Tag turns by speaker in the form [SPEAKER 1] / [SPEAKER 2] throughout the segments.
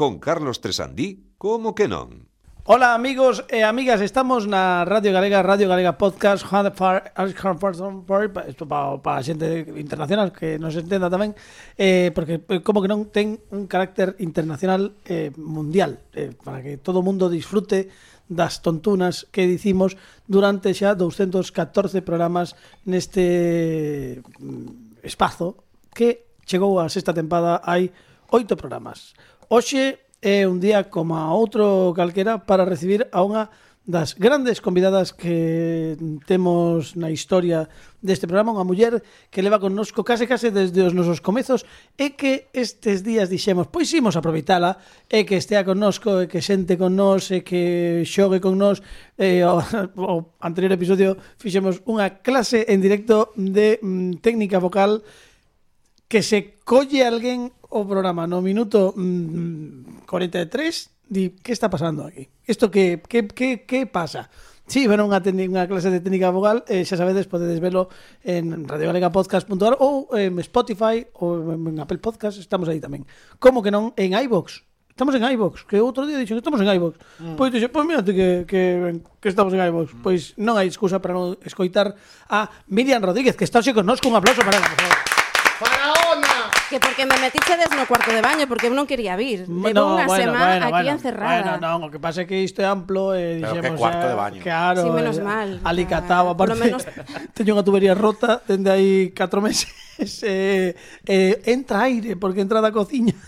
[SPEAKER 1] con Carlos Tresandí, como que non?
[SPEAKER 2] Hola amigos e amigas, estamos na Radio Galega, Radio Galega Podcast, isto para pa xente internacional que nos entenda tamén, eh, porque eh, como que non ten un carácter internacional eh, mundial, eh, para que todo o mundo disfrute das tontunas que dicimos durante xa 214 programas neste mm, espazo que chegou a sexta tempada hai oito programas. Hoxe é un día como a outro calquera para recibir a unha das grandes convidadas que temos na historia deste programa, unha muller que leva connosco case case desde os nosos comezos e que estes días dixemos, pois imos aproveitala e que estea connosco, e que xente con nós, e que xogue con nós. E, o, o anterior episodio fixemos unha clase en directo de mm, técnica vocal que se colle alguén o programa no minuto mm, 43 di que está pasando aquí? Isto que, que, que, que pasa? Sí, bueno, unha, unha clase de técnica vocal, eh, xa sabedes, podedes velo en radiogalegapodcast.org ou en Spotify ou en Apple Podcast, estamos aí tamén. Como que non? En iVox, estamos en iVox, que outro día dixen que estamos en iVox. Mm. Pois dixen, pois mírate que, que, que estamos en iVox. Mm. Pois non hai excusa para non escoitar a Miriam Rodríguez, que está hoxe connosco. Un aplauso para ela, por favor.
[SPEAKER 3] Para Que porque me metichedes no cuarto de baño, porque eu non quería vir. Levo no, unha bueno, semana bueno, aquí
[SPEAKER 2] bueno,
[SPEAKER 3] encerrada.
[SPEAKER 2] Bueno, non, o que pasa é que isto é amplo e eh,
[SPEAKER 4] Pero
[SPEAKER 2] dixemos...
[SPEAKER 4] que cuarto de baño.
[SPEAKER 2] Claro,
[SPEAKER 3] sí, menos
[SPEAKER 2] eh,
[SPEAKER 3] mal.
[SPEAKER 2] Alicatado, aparte,
[SPEAKER 3] menos...
[SPEAKER 2] teño unha tubería rota dende aí 4 meses. eh, eh, entra aire, porque entra da cociña.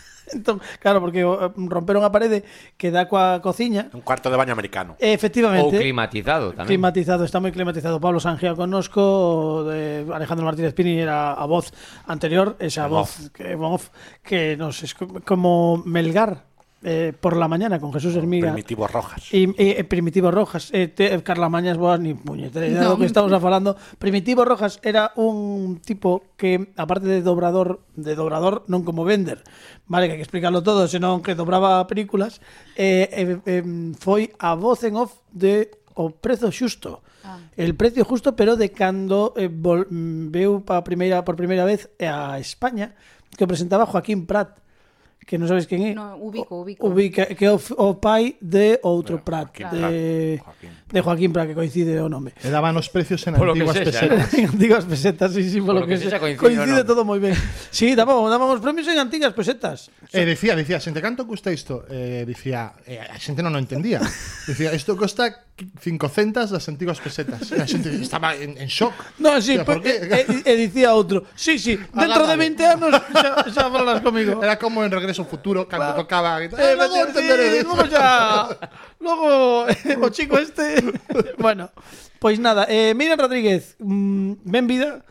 [SPEAKER 2] Claro, porque eh, romperon a parede que dá coa cociña.
[SPEAKER 4] Un cuarto de baño americano.
[SPEAKER 2] Efectivamente.
[SPEAKER 5] Ou climatizado tamén.
[SPEAKER 2] Climatizado, está moi climatizado. Pablo Sangia connosco, de Alejandro Martínez Pini era a voz anterior, esa
[SPEAKER 4] El
[SPEAKER 2] voz que, voz que nos es como Melgar eh, por la mañana con Jesús Hermiga.
[SPEAKER 4] Primitivos Rojas.
[SPEAKER 2] Y, y eh, Primitivo Rojas. Eh, te, eh, Carla Mañas, boas ni puñetera idea
[SPEAKER 3] no.
[SPEAKER 2] do que estamos a falando. Primitivo Rojas era un tipo que, aparte de dobrador, de dobrador non como vender, vale, que hai que explicarlo todo, senón que dobraba películas, eh, eh, eh, foi a voz en off de O Prezo Xusto. Ah. El precio justo, pero de cando eh, vol, mm, veu pa primeira, por primeira vez eh, a España, que presentaba Joaquín Prat que non sabes quen é.
[SPEAKER 3] No, ubico, ubico.
[SPEAKER 2] Ubica, que é o, o pai de outro bueno, Prat,
[SPEAKER 4] Joaquín,
[SPEAKER 2] de,
[SPEAKER 4] Joaquín.
[SPEAKER 2] de Joaquín Prat, que coincide o nome.
[SPEAKER 6] E daban os precios en
[SPEAKER 5] polo
[SPEAKER 6] antiguas
[SPEAKER 5] sexa,
[SPEAKER 6] pesetas.
[SPEAKER 2] En antiguas pesetas, sí, sí, polo,
[SPEAKER 5] polo que,
[SPEAKER 2] que
[SPEAKER 5] sexa, coincide,
[SPEAKER 2] coincide todo moi ben. Sí, daban, daban os premios en antiguas pesetas.
[SPEAKER 6] E eh, dicía, dicía, xente, canto custa isto? Eh, dicía, eh, a xente non o entendía. Dicía, isto costa 500 das antiguas pesetas. E a xente estaba en, en shock.
[SPEAKER 2] No, sí,
[SPEAKER 6] dicía,
[SPEAKER 2] por
[SPEAKER 6] qué?
[SPEAKER 2] E, e, e dicía outro, sí, sí, dentro
[SPEAKER 6] Agárralo.
[SPEAKER 2] de 20 anos xa, xa falas comigo.
[SPEAKER 6] Era como en regreso entendedes o futuro cando tocaba a Eh,
[SPEAKER 2] eh,
[SPEAKER 6] logo entenderedes.
[SPEAKER 2] Logo ya. Logo eh, o chico este, bueno, pois pues nada, eh Miriam Rodríguez, mm, benvida.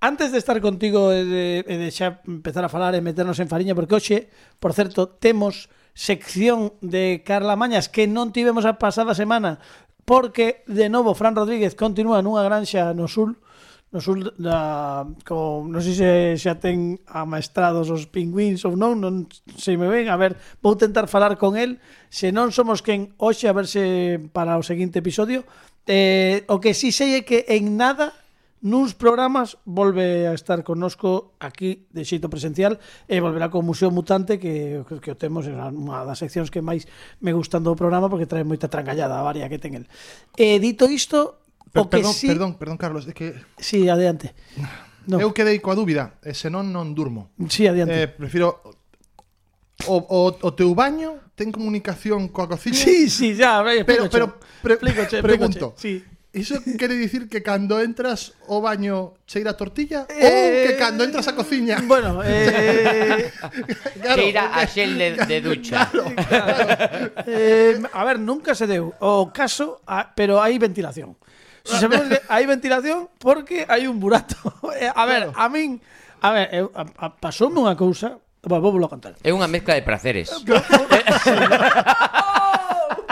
[SPEAKER 2] Antes de estar contigo e de, e de xa empezar a falar e meternos en fariña porque hoxe, por certo, temos sección de Carla Mañas que non tivemos a pasada semana porque de novo Fran Rodríguez continúa nunha granxa no sul no sul da, con, non sei se xa ten amaestrados os pingüins ou non, non sei me ven, a ver, vou tentar falar con el, se non somos quen hoxe, a ver se para o seguinte episodio, eh, o que si sí sei é que en nada nuns programas volve a estar connosco aquí de xeito presencial e volverá con Museo Mutante que, que o temos é unha das seccións que máis me gustan do programa porque trae moita trangallada a varia que ten el. E dito isto,
[SPEAKER 6] Per,
[SPEAKER 2] o que
[SPEAKER 6] perdón,
[SPEAKER 2] sí...
[SPEAKER 6] perdón, perdón, Carlos, é que
[SPEAKER 2] sí, adiante. No.
[SPEAKER 6] Eu quedei coa dúbida, e senón non durmo.
[SPEAKER 2] Sí, adiante.
[SPEAKER 6] Eh, prefiro o, o, o teu baño ten comunicación coa cociña?
[SPEAKER 2] Sí, sí, ya, ve,
[SPEAKER 6] pero pero pre,
[SPEAKER 2] explicoche,
[SPEAKER 6] pregunto.
[SPEAKER 2] Si. Sí.
[SPEAKER 6] Iso quere dicir que cando entras ao baño cheira a tortilla
[SPEAKER 2] eh, ou
[SPEAKER 6] que cando entras á cociña?
[SPEAKER 2] Bueno, eh,
[SPEAKER 6] claro,
[SPEAKER 5] cheira a xel de, de ducha. Claro, claro.
[SPEAKER 2] eh, a ver, nunca se deu o caso, a, pero hai ventilación. Se sabemos que hai ventilación porque hai un burato. Eh, a ver, a min... A ver, eu- a- a- pasoume unha cousa... Vou, vou, a contar.
[SPEAKER 5] É unha mezcla de placeres.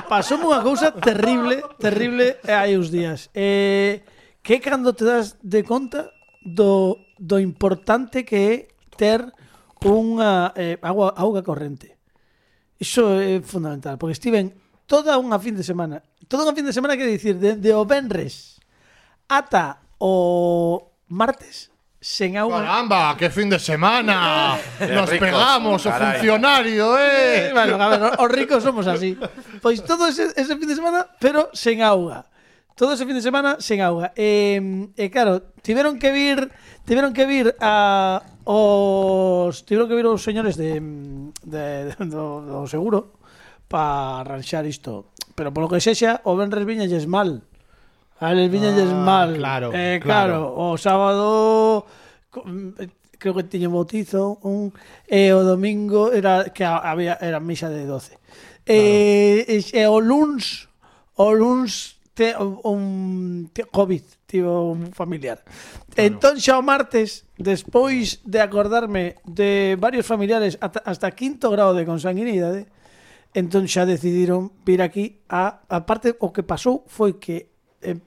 [SPEAKER 2] Pasoume unha cousa terrible, terrible eh, hai uns días. Eh, que cando te das de conta do, do importante que é ter unha eh, agua, auga corrente. Iso é fundamental, porque estiven toda unha fin de semana. Toda unha fin de semana que dicir de o venres ata o martes sen agua.
[SPEAKER 6] Caramba, que fin de semana. Nos
[SPEAKER 4] ricos,
[SPEAKER 6] pegamos
[SPEAKER 4] caray.
[SPEAKER 6] o funcionario, eh.
[SPEAKER 2] bueno, a ver, os ricos somos así. Pois todo ese, ese fin de semana, pero sen auga. Todo ese fin de semana sen auga. E eh, eh, claro, tiveron que vir, tiveron que vir a os tiveron que vir os señores de, de, de do, do seguro para arranxar isto. Pero polo que sexa, o Benres viñalles mal. A eles viñalles
[SPEAKER 6] ah,
[SPEAKER 2] mal.
[SPEAKER 6] Claro,
[SPEAKER 2] eh,
[SPEAKER 6] claro,
[SPEAKER 2] claro. O sábado creo que tiño bautizo un e eh, o domingo era que había era misa de 12. Claro. Eh, e, e o luns o luns te, un te, COVID, tivo un familiar. Claro. Entón xa o martes, despois de acordarme de varios familiares ata, hasta quinto grado de consanguinidade, entón xa decidiron vir aquí a, a parte o que pasou foi que eh,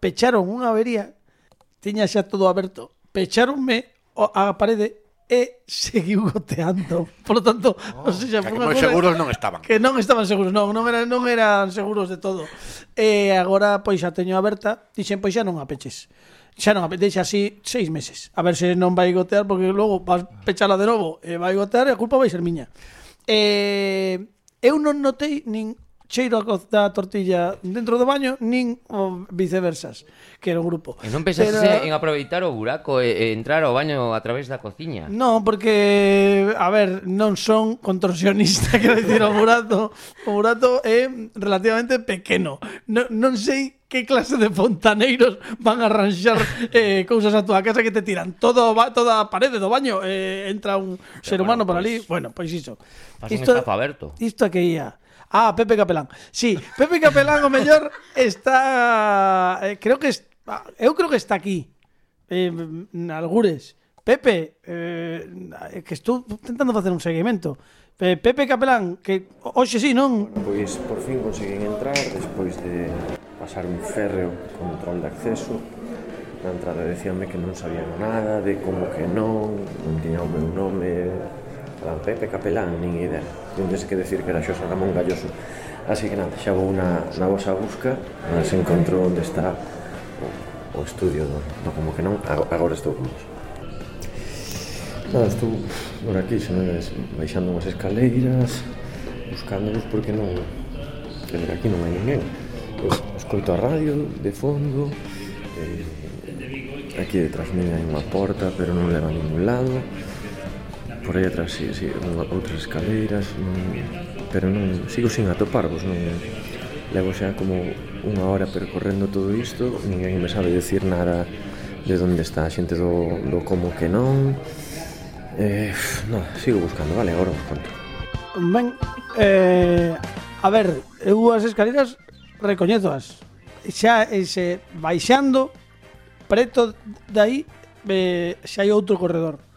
[SPEAKER 2] pecharon unha avería tiña xa todo aberto pecharonme a parede e seguiu goteando. Por lo tanto, oh, o sea,
[SPEAKER 4] que
[SPEAKER 2] moi
[SPEAKER 4] seguros non estaban.
[SPEAKER 2] Que non estaban seguros, non, non eran non eran seguros de todo. E agora pois xa teño aberta, dixen pois xa non a peches. Xa non a peches así seis meses. A ver se non vai gotear porque logo vas pechala de novo e vai gotear e a culpa vai ser miña. Eh eu non notei nin cheiro da tortilla dentro do baño nin o viceversas, que era o grupo.
[SPEAKER 5] E non pensaste
[SPEAKER 2] Pero...
[SPEAKER 5] en aproveitar o buraco e, e entrar ao baño a través da cociña?
[SPEAKER 2] Non, porque, a ver, non son contorsionista, quero dicir, o burato, o burato é relativamente pequeno. Non, non sei que clase de fontaneiros van a arranxar eh, cousas a túa casa que te tiran todo toda a parede do baño eh, entra un Pero
[SPEAKER 5] ser
[SPEAKER 2] humano por
[SPEAKER 5] pues,
[SPEAKER 2] ali bueno, pois
[SPEAKER 5] pues iso
[SPEAKER 2] isto, isto que ia Ah, Pepe Capelán. Sí, Pepe Capelán o mellor está eh, creo que está, ah, eu creo que está aquí. Eh, algures. Pepe, eh, que estou tentando facer un seguimento. Eh, Pepe Capelán, que hoxe sí, non?
[SPEAKER 7] Bueno, pois por fin conseguín entrar despois de pasar un férreo control de acceso na entrada decíanme que non sabían nada de como que non non tiña o meu nome a Pepe Capelán, nin idea. Non tens que decir que era Xosé Ramón Galloso. Así que nada, xa vou na, na vosa busca, se encontrou onde está o, o estudio do, do como que non, agora estou con vos. Nada, estou por aquí, se me ves, baixando unhas escaleiras, buscándolos porque non... Desde aquí non hai ninguén. Pois, escoito a radio de fondo, eh, aquí detrás mía hai unha porta, pero non leva a ningún lado por aí atrás, sí, sí, outras escaleiras, non, pero non, sigo sin atoparvos, non, eh. levo xa como unha hora percorrendo todo isto, ninguén me sabe decir nada de onde está a xente do, do como que non, eh, non, sigo buscando, vale, agora vos conto.
[SPEAKER 2] Ben, eh, a ver, eu as escaleras recoñezoas, xa ese baixando preto de aí eh, xa hai outro corredor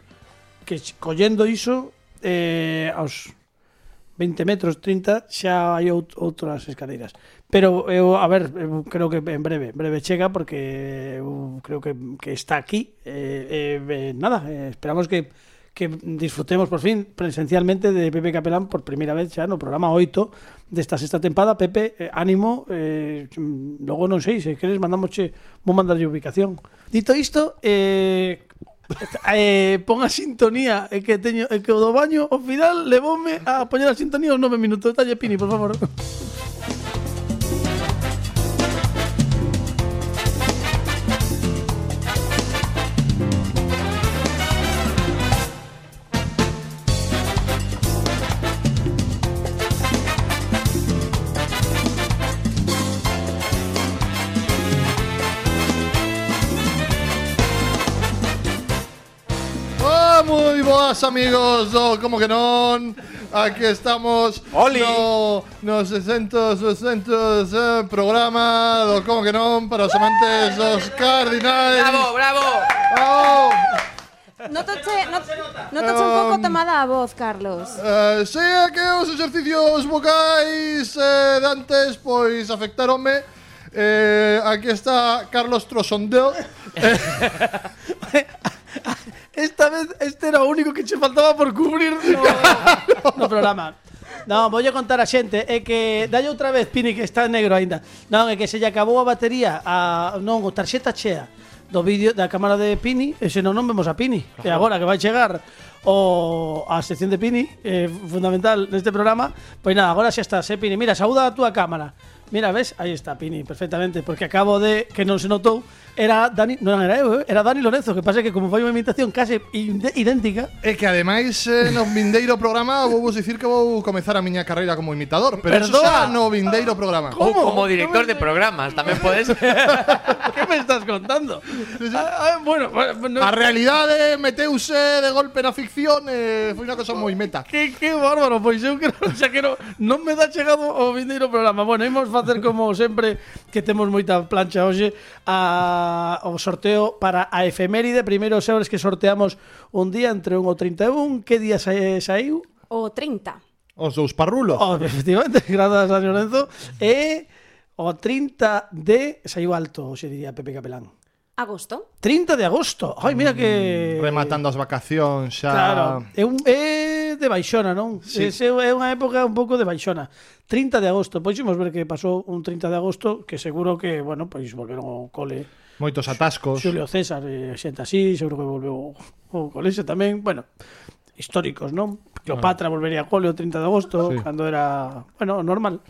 [SPEAKER 2] que collendo iso eh, aos 20 metros, 30, xa hai outras escaleiras. Pero eu, a ver, eu creo que en breve, en breve chega porque eu creo que, que está aquí. Eh, eh, eh nada, eh, esperamos que que disfrutemos por fin presencialmente de Pepe Capelán por primeira vez xa no programa 8 desta sexta tempada. Pepe, eh, ánimo, eh, logo non sei, se queres mandamos che, vou mandarlle ubicación. Dito isto, eh, Eh, pon a sintonía é que teño é que o do baño ao final levoume a poñer a sintonía os 9 minutos. talle Pini, por favor.
[SPEAKER 6] Boas amigos do Como que non Aquí estamos
[SPEAKER 4] Oli.
[SPEAKER 6] no, no 600, 600 eh, programa do Como que non para os amantes dos cardinais
[SPEAKER 5] Bravo, bravo!
[SPEAKER 6] Bravo.
[SPEAKER 3] Notoche, not, notoche un pouco tomada a voz, Carlos.
[SPEAKER 6] Eh, sei que os exercicios vocais eh, de antes pois afectaronme eh, Aquí está Carlos Trosondeo
[SPEAKER 2] Esta vez este era o único que che faltaba por cubrir no, no programa. Non, voulle contar a xente É que, dalle outra vez, Pini, que está negro aínda. Non, é que se lle acabou a batería a, Non, o tarxeta chea Do vídeo da cámara de Pini E senón non vemos a Pini. Claro. E agora que vai chegar o a sección de Pini eh, Fundamental neste programa Pois nada, agora xa está, eh, Pini. Mira, saúda a túa cámara. Mira, ves? Aí está Pini, perfectamente, porque acabo de que non se notou, era Dani, non era eu, eh, era Dani Lorenzo, que pasa que como fai unha imitación case idéntica,
[SPEAKER 6] É que ademais eh, no vindeiro programa vou vos dicir que vou comezar a miña carreira como imitador, pero eso
[SPEAKER 2] Perdoa.
[SPEAKER 6] xa no vindeiro programa.
[SPEAKER 5] Ou
[SPEAKER 2] ¿Cómo?
[SPEAKER 5] como director
[SPEAKER 2] ¿Cómo
[SPEAKER 5] de programas, tamén podes.
[SPEAKER 2] ¿qué me estás contando? Ah, ah, bueno, bueno,
[SPEAKER 6] A realidade meteuse de golpe na ficción e foi unha cosa moi meta.
[SPEAKER 2] Que, que bárbaro, pois eu creo, xa que non, non me dá chegado o vindeiro programa. Bueno, imos facer facer como sempre que temos moita plancha hoxe a, o sorteo para a efeméride. Primeiro sabes que sorteamos un día entre un o 31. Que día sa, eh, saiu?
[SPEAKER 3] O 30.
[SPEAKER 6] Os dous parrulos.
[SPEAKER 2] Oh, efectivamente, grazas a Lorenzo. E o 30 de... Saiu alto, se diría Pepe Capelán.
[SPEAKER 3] Agosto.
[SPEAKER 2] 30 de agosto. Ai, mira que...
[SPEAKER 6] Mm, rematando as vacacións xa...
[SPEAKER 2] Claro. É un... É de baixona, non?
[SPEAKER 6] Sí.
[SPEAKER 2] Ese é unha época un pouco de baixona. 30 de agosto, pois ximos ver que pasou un 30 de agosto, que seguro que, bueno, pois volveron ao cole.
[SPEAKER 6] Moitos atascos.
[SPEAKER 2] Xulio César, e xente así, seguro que volveu ao colexo tamén, bueno, históricos, non? Cleopatra volvería ao cole o 30 de agosto,
[SPEAKER 6] sí.
[SPEAKER 2] cando era, bueno, normal.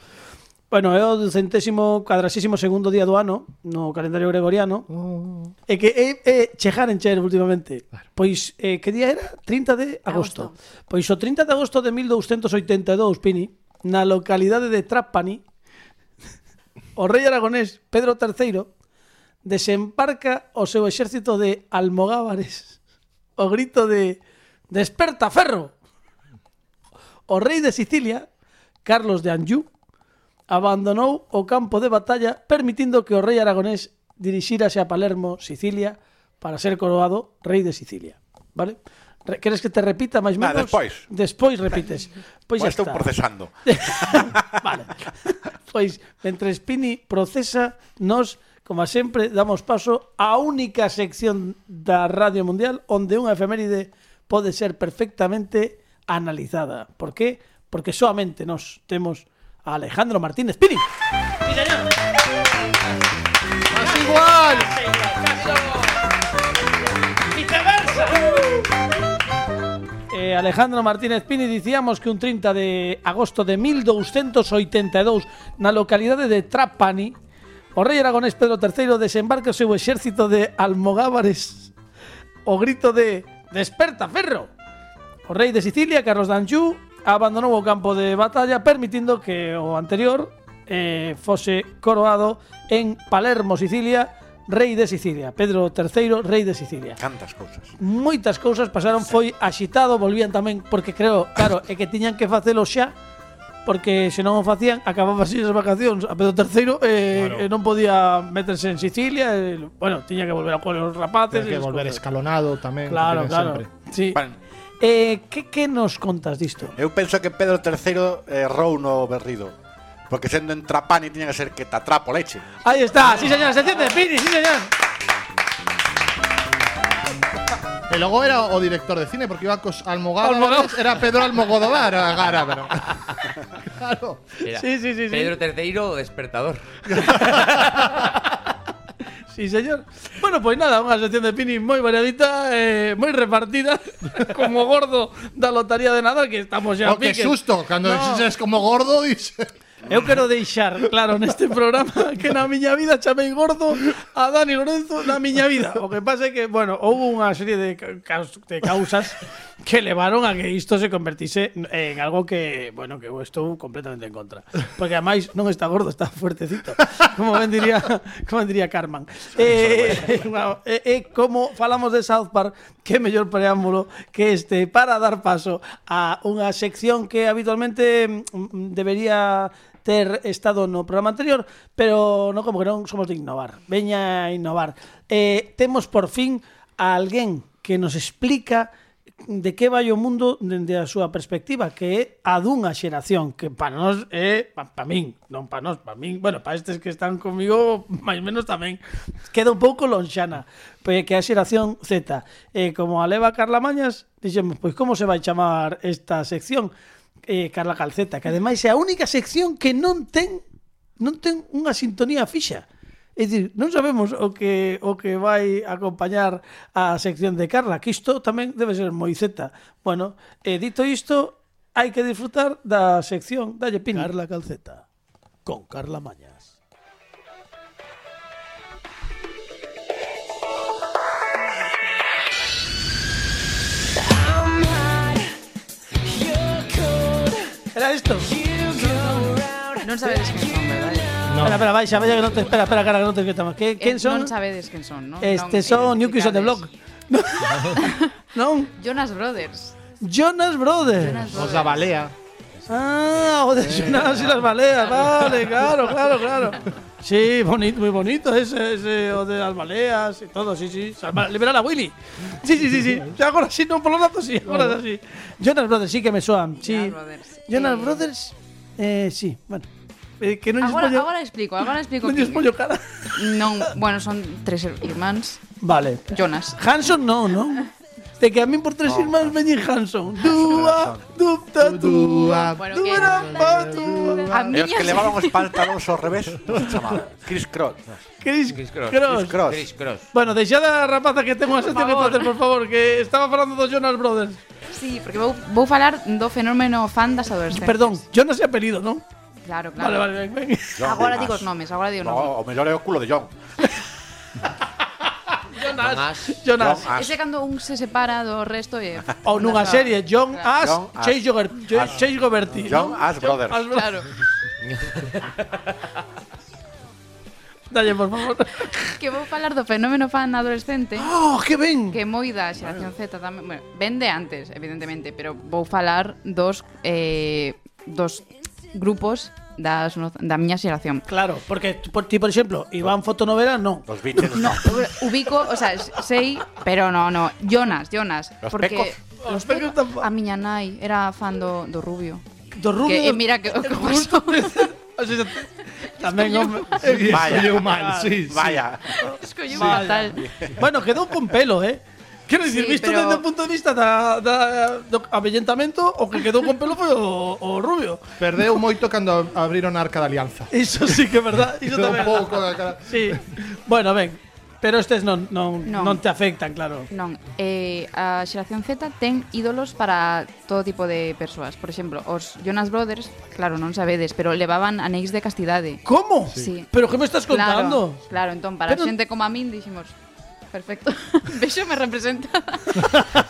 [SPEAKER 2] Bueno, é o centésimo, cuadrasísimo segundo día do ano no calendario gregoriano. Oh. E que é, é chejar en cher últimamente. Claro. Pois, eh, que día era? 30 de agosto.
[SPEAKER 3] agosto.
[SPEAKER 2] Pois o 30 de agosto de 1282, Pini, na localidade de Trapani, o rei aragonés Pedro III desembarca o seu exército de almogábares o grito de Desperta, ferro! O rei de Sicilia, Carlos de Anjou, abandonou o campo de batalla permitindo que o rei aragonés dirixírase a Palermo, Sicilia, para ser coroado rei de Sicilia. Vale? Queres que te repita máis menos?
[SPEAKER 4] Nah, despois.
[SPEAKER 2] Despois repites. Pois,
[SPEAKER 4] pois
[SPEAKER 2] pues
[SPEAKER 4] estou procesando.
[SPEAKER 2] vale. Pois, mentre Spini procesa, nos, como sempre, damos paso á única sección da Radio Mundial onde unha efeméride pode ser perfectamente analizada. Por qué? Porque solamente nós temos a Alejandro Martínez Pini. ¡Sí, señor!
[SPEAKER 6] ¡Más igual!
[SPEAKER 2] Eh, Alejandro Martínez Pini dicíamos que un 30 de agosto de 1282 na localidade de Trapani o rei aragonés Pedro III desembarca o seu exército de almogábares o grito de Desperta, ferro! O rei de Sicilia, Carlos d'Anjou, abandonou o campo de batalla permitindo que o anterior eh, fose coroado en Palermo, Sicilia, rei de Sicilia, Pedro III, rei de Sicilia.
[SPEAKER 4] Cantas cousas.
[SPEAKER 2] Moitas cousas pasaron, foi axitado, volvían tamén porque creo, claro, é que tiñan que facelo xa porque se non o facían acababa así as vacacións a Pedro III eh,
[SPEAKER 6] claro.
[SPEAKER 2] e non podía meterse en Sicilia, eh, bueno, tiña que volver a coller os rapaces,
[SPEAKER 6] tiña que volver escalonado tamén,
[SPEAKER 2] claro, claro.
[SPEAKER 6] Sempre.
[SPEAKER 2] Sí.
[SPEAKER 4] Bueno,
[SPEAKER 2] Eh, que, que nos contas disto?
[SPEAKER 4] Eu penso que Pedro III errou no berrido Porque sendo en Trapani tiña que ser que te atrapo leche.
[SPEAKER 2] Aí está, sí señor, se enciende Pini, sí señor.
[SPEAKER 6] E logo era o director de cine porque iba cos
[SPEAKER 2] Almogado
[SPEAKER 6] Era Pedro Almogodovar a gara, pero Claro.
[SPEAKER 5] Era
[SPEAKER 2] sí, sí, sí,
[SPEAKER 5] Pedro III o despertador.
[SPEAKER 2] Sí, señor. Bueno, pois nada, unha sección de Pini moi variadita, eh, moi repartida, como gordo da lotaría de Nadal, que estamos xa...
[SPEAKER 6] Oh, que susto, cando
[SPEAKER 2] no.
[SPEAKER 6] dices como gordo, dices...
[SPEAKER 2] Eu quero deixar claro neste programa que na miña vida chamei gordo a Dani Lorenzo na miña vida. O que pasa é que, bueno, houve unha serie de, caus de causas que levaron a que isto se convertise en algo que, bueno, que eu estou completamente en contra. Porque ademais non está gordo, está fuertecito. Como ben diría, como ben diría Carman. Eh, bueno, eh, eh, como falamos de South Park, que mellor preámbulo que este para dar paso a unha sección que habitualmente mm, debería ter estado no programa anterior, pero no como que non somos de innovar. Veña a innovar. Eh, temos por fin a alguén que nos explica de que vai o mundo dende a súa perspectiva, que é a dunha xeración, que para nós é, para pa min, non para nós, para min, bueno, para estes que están comigo, máis menos tamén, queda un pouco lonxana, pois que é a xeración Z. E como a leva Carla Mañas, dixemos, pois como se vai chamar esta sección? Eh, Carla Calceta, que ademais é a única sección que non ten non ten unha sintonía fixa. É dicir, non sabemos o que o que vai acompañar a sección de Carla, que isto tamén debe ser moi zeta. Bueno, e dito isto, hai que disfrutar da sección Dalle Pin.
[SPEAKER 8] Carla Calceta, con Carla Mañas.
[SPEAKER 2] Era isto.
[SPEAKER 9] Non sabedes que verdade?
[SPEAKER 2] Espera, espera, baixa, baixa que non te espera, espera, cara, que non te esqueta máis. Que, quen
[SPEAKER 9] Eh,
[SPEAKER 2] son?
[SPEAKER 9] Non sabedes quen son, non?
[SPEAKER 2] Este
[SPEAKER 9] Non
[SPEAKER 2] son New Kids on the. Block. non?
[SPEAKER 9] Jonas Brothers.
[SPEAKER 2] Jonas Brothers.
[SPEAKER 9] Jonas
[SPEAKER 6] Os da balea.
[SPEAKER 2] Ah, o de Jonas y las baleas, vale, claro, claro, claro. Sí, bonito, muy bonito ese, ese o de las baleas y todo, sí, sí. Salva- Liberar a Willy. Sí, sí, sí, sí. Ahora sí, no, por los datos sí, ahora sí. Jonas Brothers sí que me soan, sí.
[SPEAKER 9] Jonas Brothers.
[SPEAKER 2] Jonas
[SPEAKER 9] Eh,
[SPEAKER 2] Brothers, eh, sí, bueno. Eh, que non
[SPEAKER 9] Agora,
[SPEAKER 2] pollo,
[SPEAKER 9] agora explico, agora explico.
[SPEAKER 2] non lles pollo cara.
[SPEAKER 9] Non, bueno, son tres irmáns.
[SPEAKER 2] Vale.
[SPEAKER 9] Jonas.
[SPEAKER 2] Hanson no, ¿no? De que a mí por tres irmãos veñen Hanson. Dúa, dupta, dúa, dúa, dúa.
[SPEAKER 9] A
[SPEAKER 4] E os que levaban os pantalones ao revés, chamaba? Chris Cross.
[SPEAKER 2] Chris
[SPEAKER 5] Chris Cross.
[SPEAKER 2] Cross.
[SPEAKER 4] Cross.
[SPEAKER 5] Chris Cross.
[SPEAKER 2] Bueno, deixada a rapaza que ten unha sección que facer, por favor, que estaba falando dos Jonas Brothers.
[SPEAKER 9] Sí, porque vou, vou falar do fenómeno fan das adolescentes.
[SPEAKER 2] Perdón, Jonas é apelido, non?
[SPEAKER 9] Claro, claro.
[SPEAKER 2] Vale, vale, ven.
[SPEAKER 4] John
[SPEAKER 9] agora digo os nomes, agora digo os nomes.
[SPEAKER 4] No, o mellor é o culo de John.
[SPEAKER 2] Jonas.
[SPEAKER 5] Jonas.
[SPEAKER 4] John Ash.
[SPEAKER 9] Ese cando un se separa do resto e
[SPEAKER 2] ou nunha serie John Ash,
[SPEAKER 4] John Ash.
[SPEAKER 2] Chase Goberti, Chase Goberti.
[SPEAKER 4] John Ash Brothers.
[SPEAKER 2] Ash Brothers.
[SPEAKER 9] Claro.
[SPEAKER 2] Dalle, por favor.
[SPEAKER 9] Que vou falar do fenómeno fan adolescente.
[SPEAKER 2] Oh, que ben.
[SPEAKER 9] Que moi da xeración Z tamén, bueno, ben de antes, evidentemente, pero vou falar dos eh dos grupos das, da miña xeración.
[SPEAKER 2] Claro, porque por ti, por exemplo, Iván Fotonovela, non.
[SPEAKER 4] Os Beatles.
[SPEAKER 9] no. Ubico, o sea, sei, pero no, no, Jonas, Jonas,
[SPEAKER 4] los
[SPEAKER 9] porque
[SPEAKER 4] pecos.
[SPEAKER 2] Os pecos, pecos
[SPEAKER 9] a miña nai era fan do, do Rubio.
[SPEAKER 2] Do Rubio.
[SPEAKER 9] Que, eh, mira que o que pasou.
[SPEAKER 2] Tamén home,
[SPEAKER 6] escolleu mal, sí,
[SPEAKER 4] vaya.
[SPEAKER 9] Escolleu fatal.
[SPEAKER 2] Bueno, quedou con pelo, eh? Quero dicir,
[SPEAKER 9] sí,
[SPEAKER 2] visto
[SPEAKER 9] pero...
[SPEAKER 2] desde o punto de vista da, da, do avellentamento, o que quedou con pelo foi o, o rubio.
[SPEAKER 6] Perdeu moito cando abriron a Arca da Alianza.
[SPEAKER 2] Iso sí que é verdad. Iso tamén.
[SPEAKER 6] Un pouco da cara.
[SPEAKER 2] Sí. Bueno, ben. Pero estes non, non, non.
[SPEAKER 9] non
[SPEAKER 2] te afectan, claro.
[SPEAKER 9] Non. Eh, a xeración Z ten ídolos para todo tipo de persoas. Por exemplo, os Jonas Brothers, claro, non sabedes, pero levaban anéis de castidade.
[SPEAKER 2] Como?
[SPEAKER 9] Sí.
[SPEAKER 2] Pero que me estás contando?
[SPEAKER 9] Claro, claro entón, para
[SPEAKER 2] pero...
[SPEAKER 9] xente como a min, dixemos, Perfecto. Vexo me representa.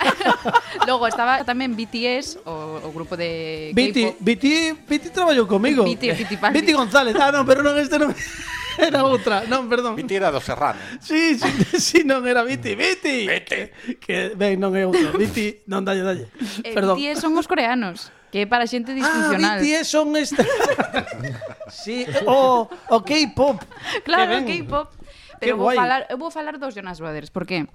[SPEAKER 9] Logo estaba tamén BTS, o, o grupo de
[SPEAKER 2] Viti, Viti, Viti traballou comigo.
[SPEAKER 9] Viti, Fitipaldi.
[SPEAKER 2] Viti González. Ah, non, pero non este non era outra. Non, perdón.
[SPEAKER 4] Viti era do Serrano.
[SPEAKER 2] Sí, sí, sí non era Viti, Viti.
[SPEAKER 4] Viti.
[SPEAKER 2] Que ben, non é outro. Viti, non dalle, dalle.
[SPEAKER 9] Eh,
[SPEAKER 2] perdón.
[SPEAKER 9] BTS son os coreanos. Que é para xente disfuncional.
[SPEAKER 2] Ah, BTS son esta. sí, o, o K-pop.
[SPEAKER 9] Claro, K-pop. Pero vou
[SPEAKER 2] guai.
[SPEAKER 9] falar, eu vou falar dos Jonas Brothers, por qué?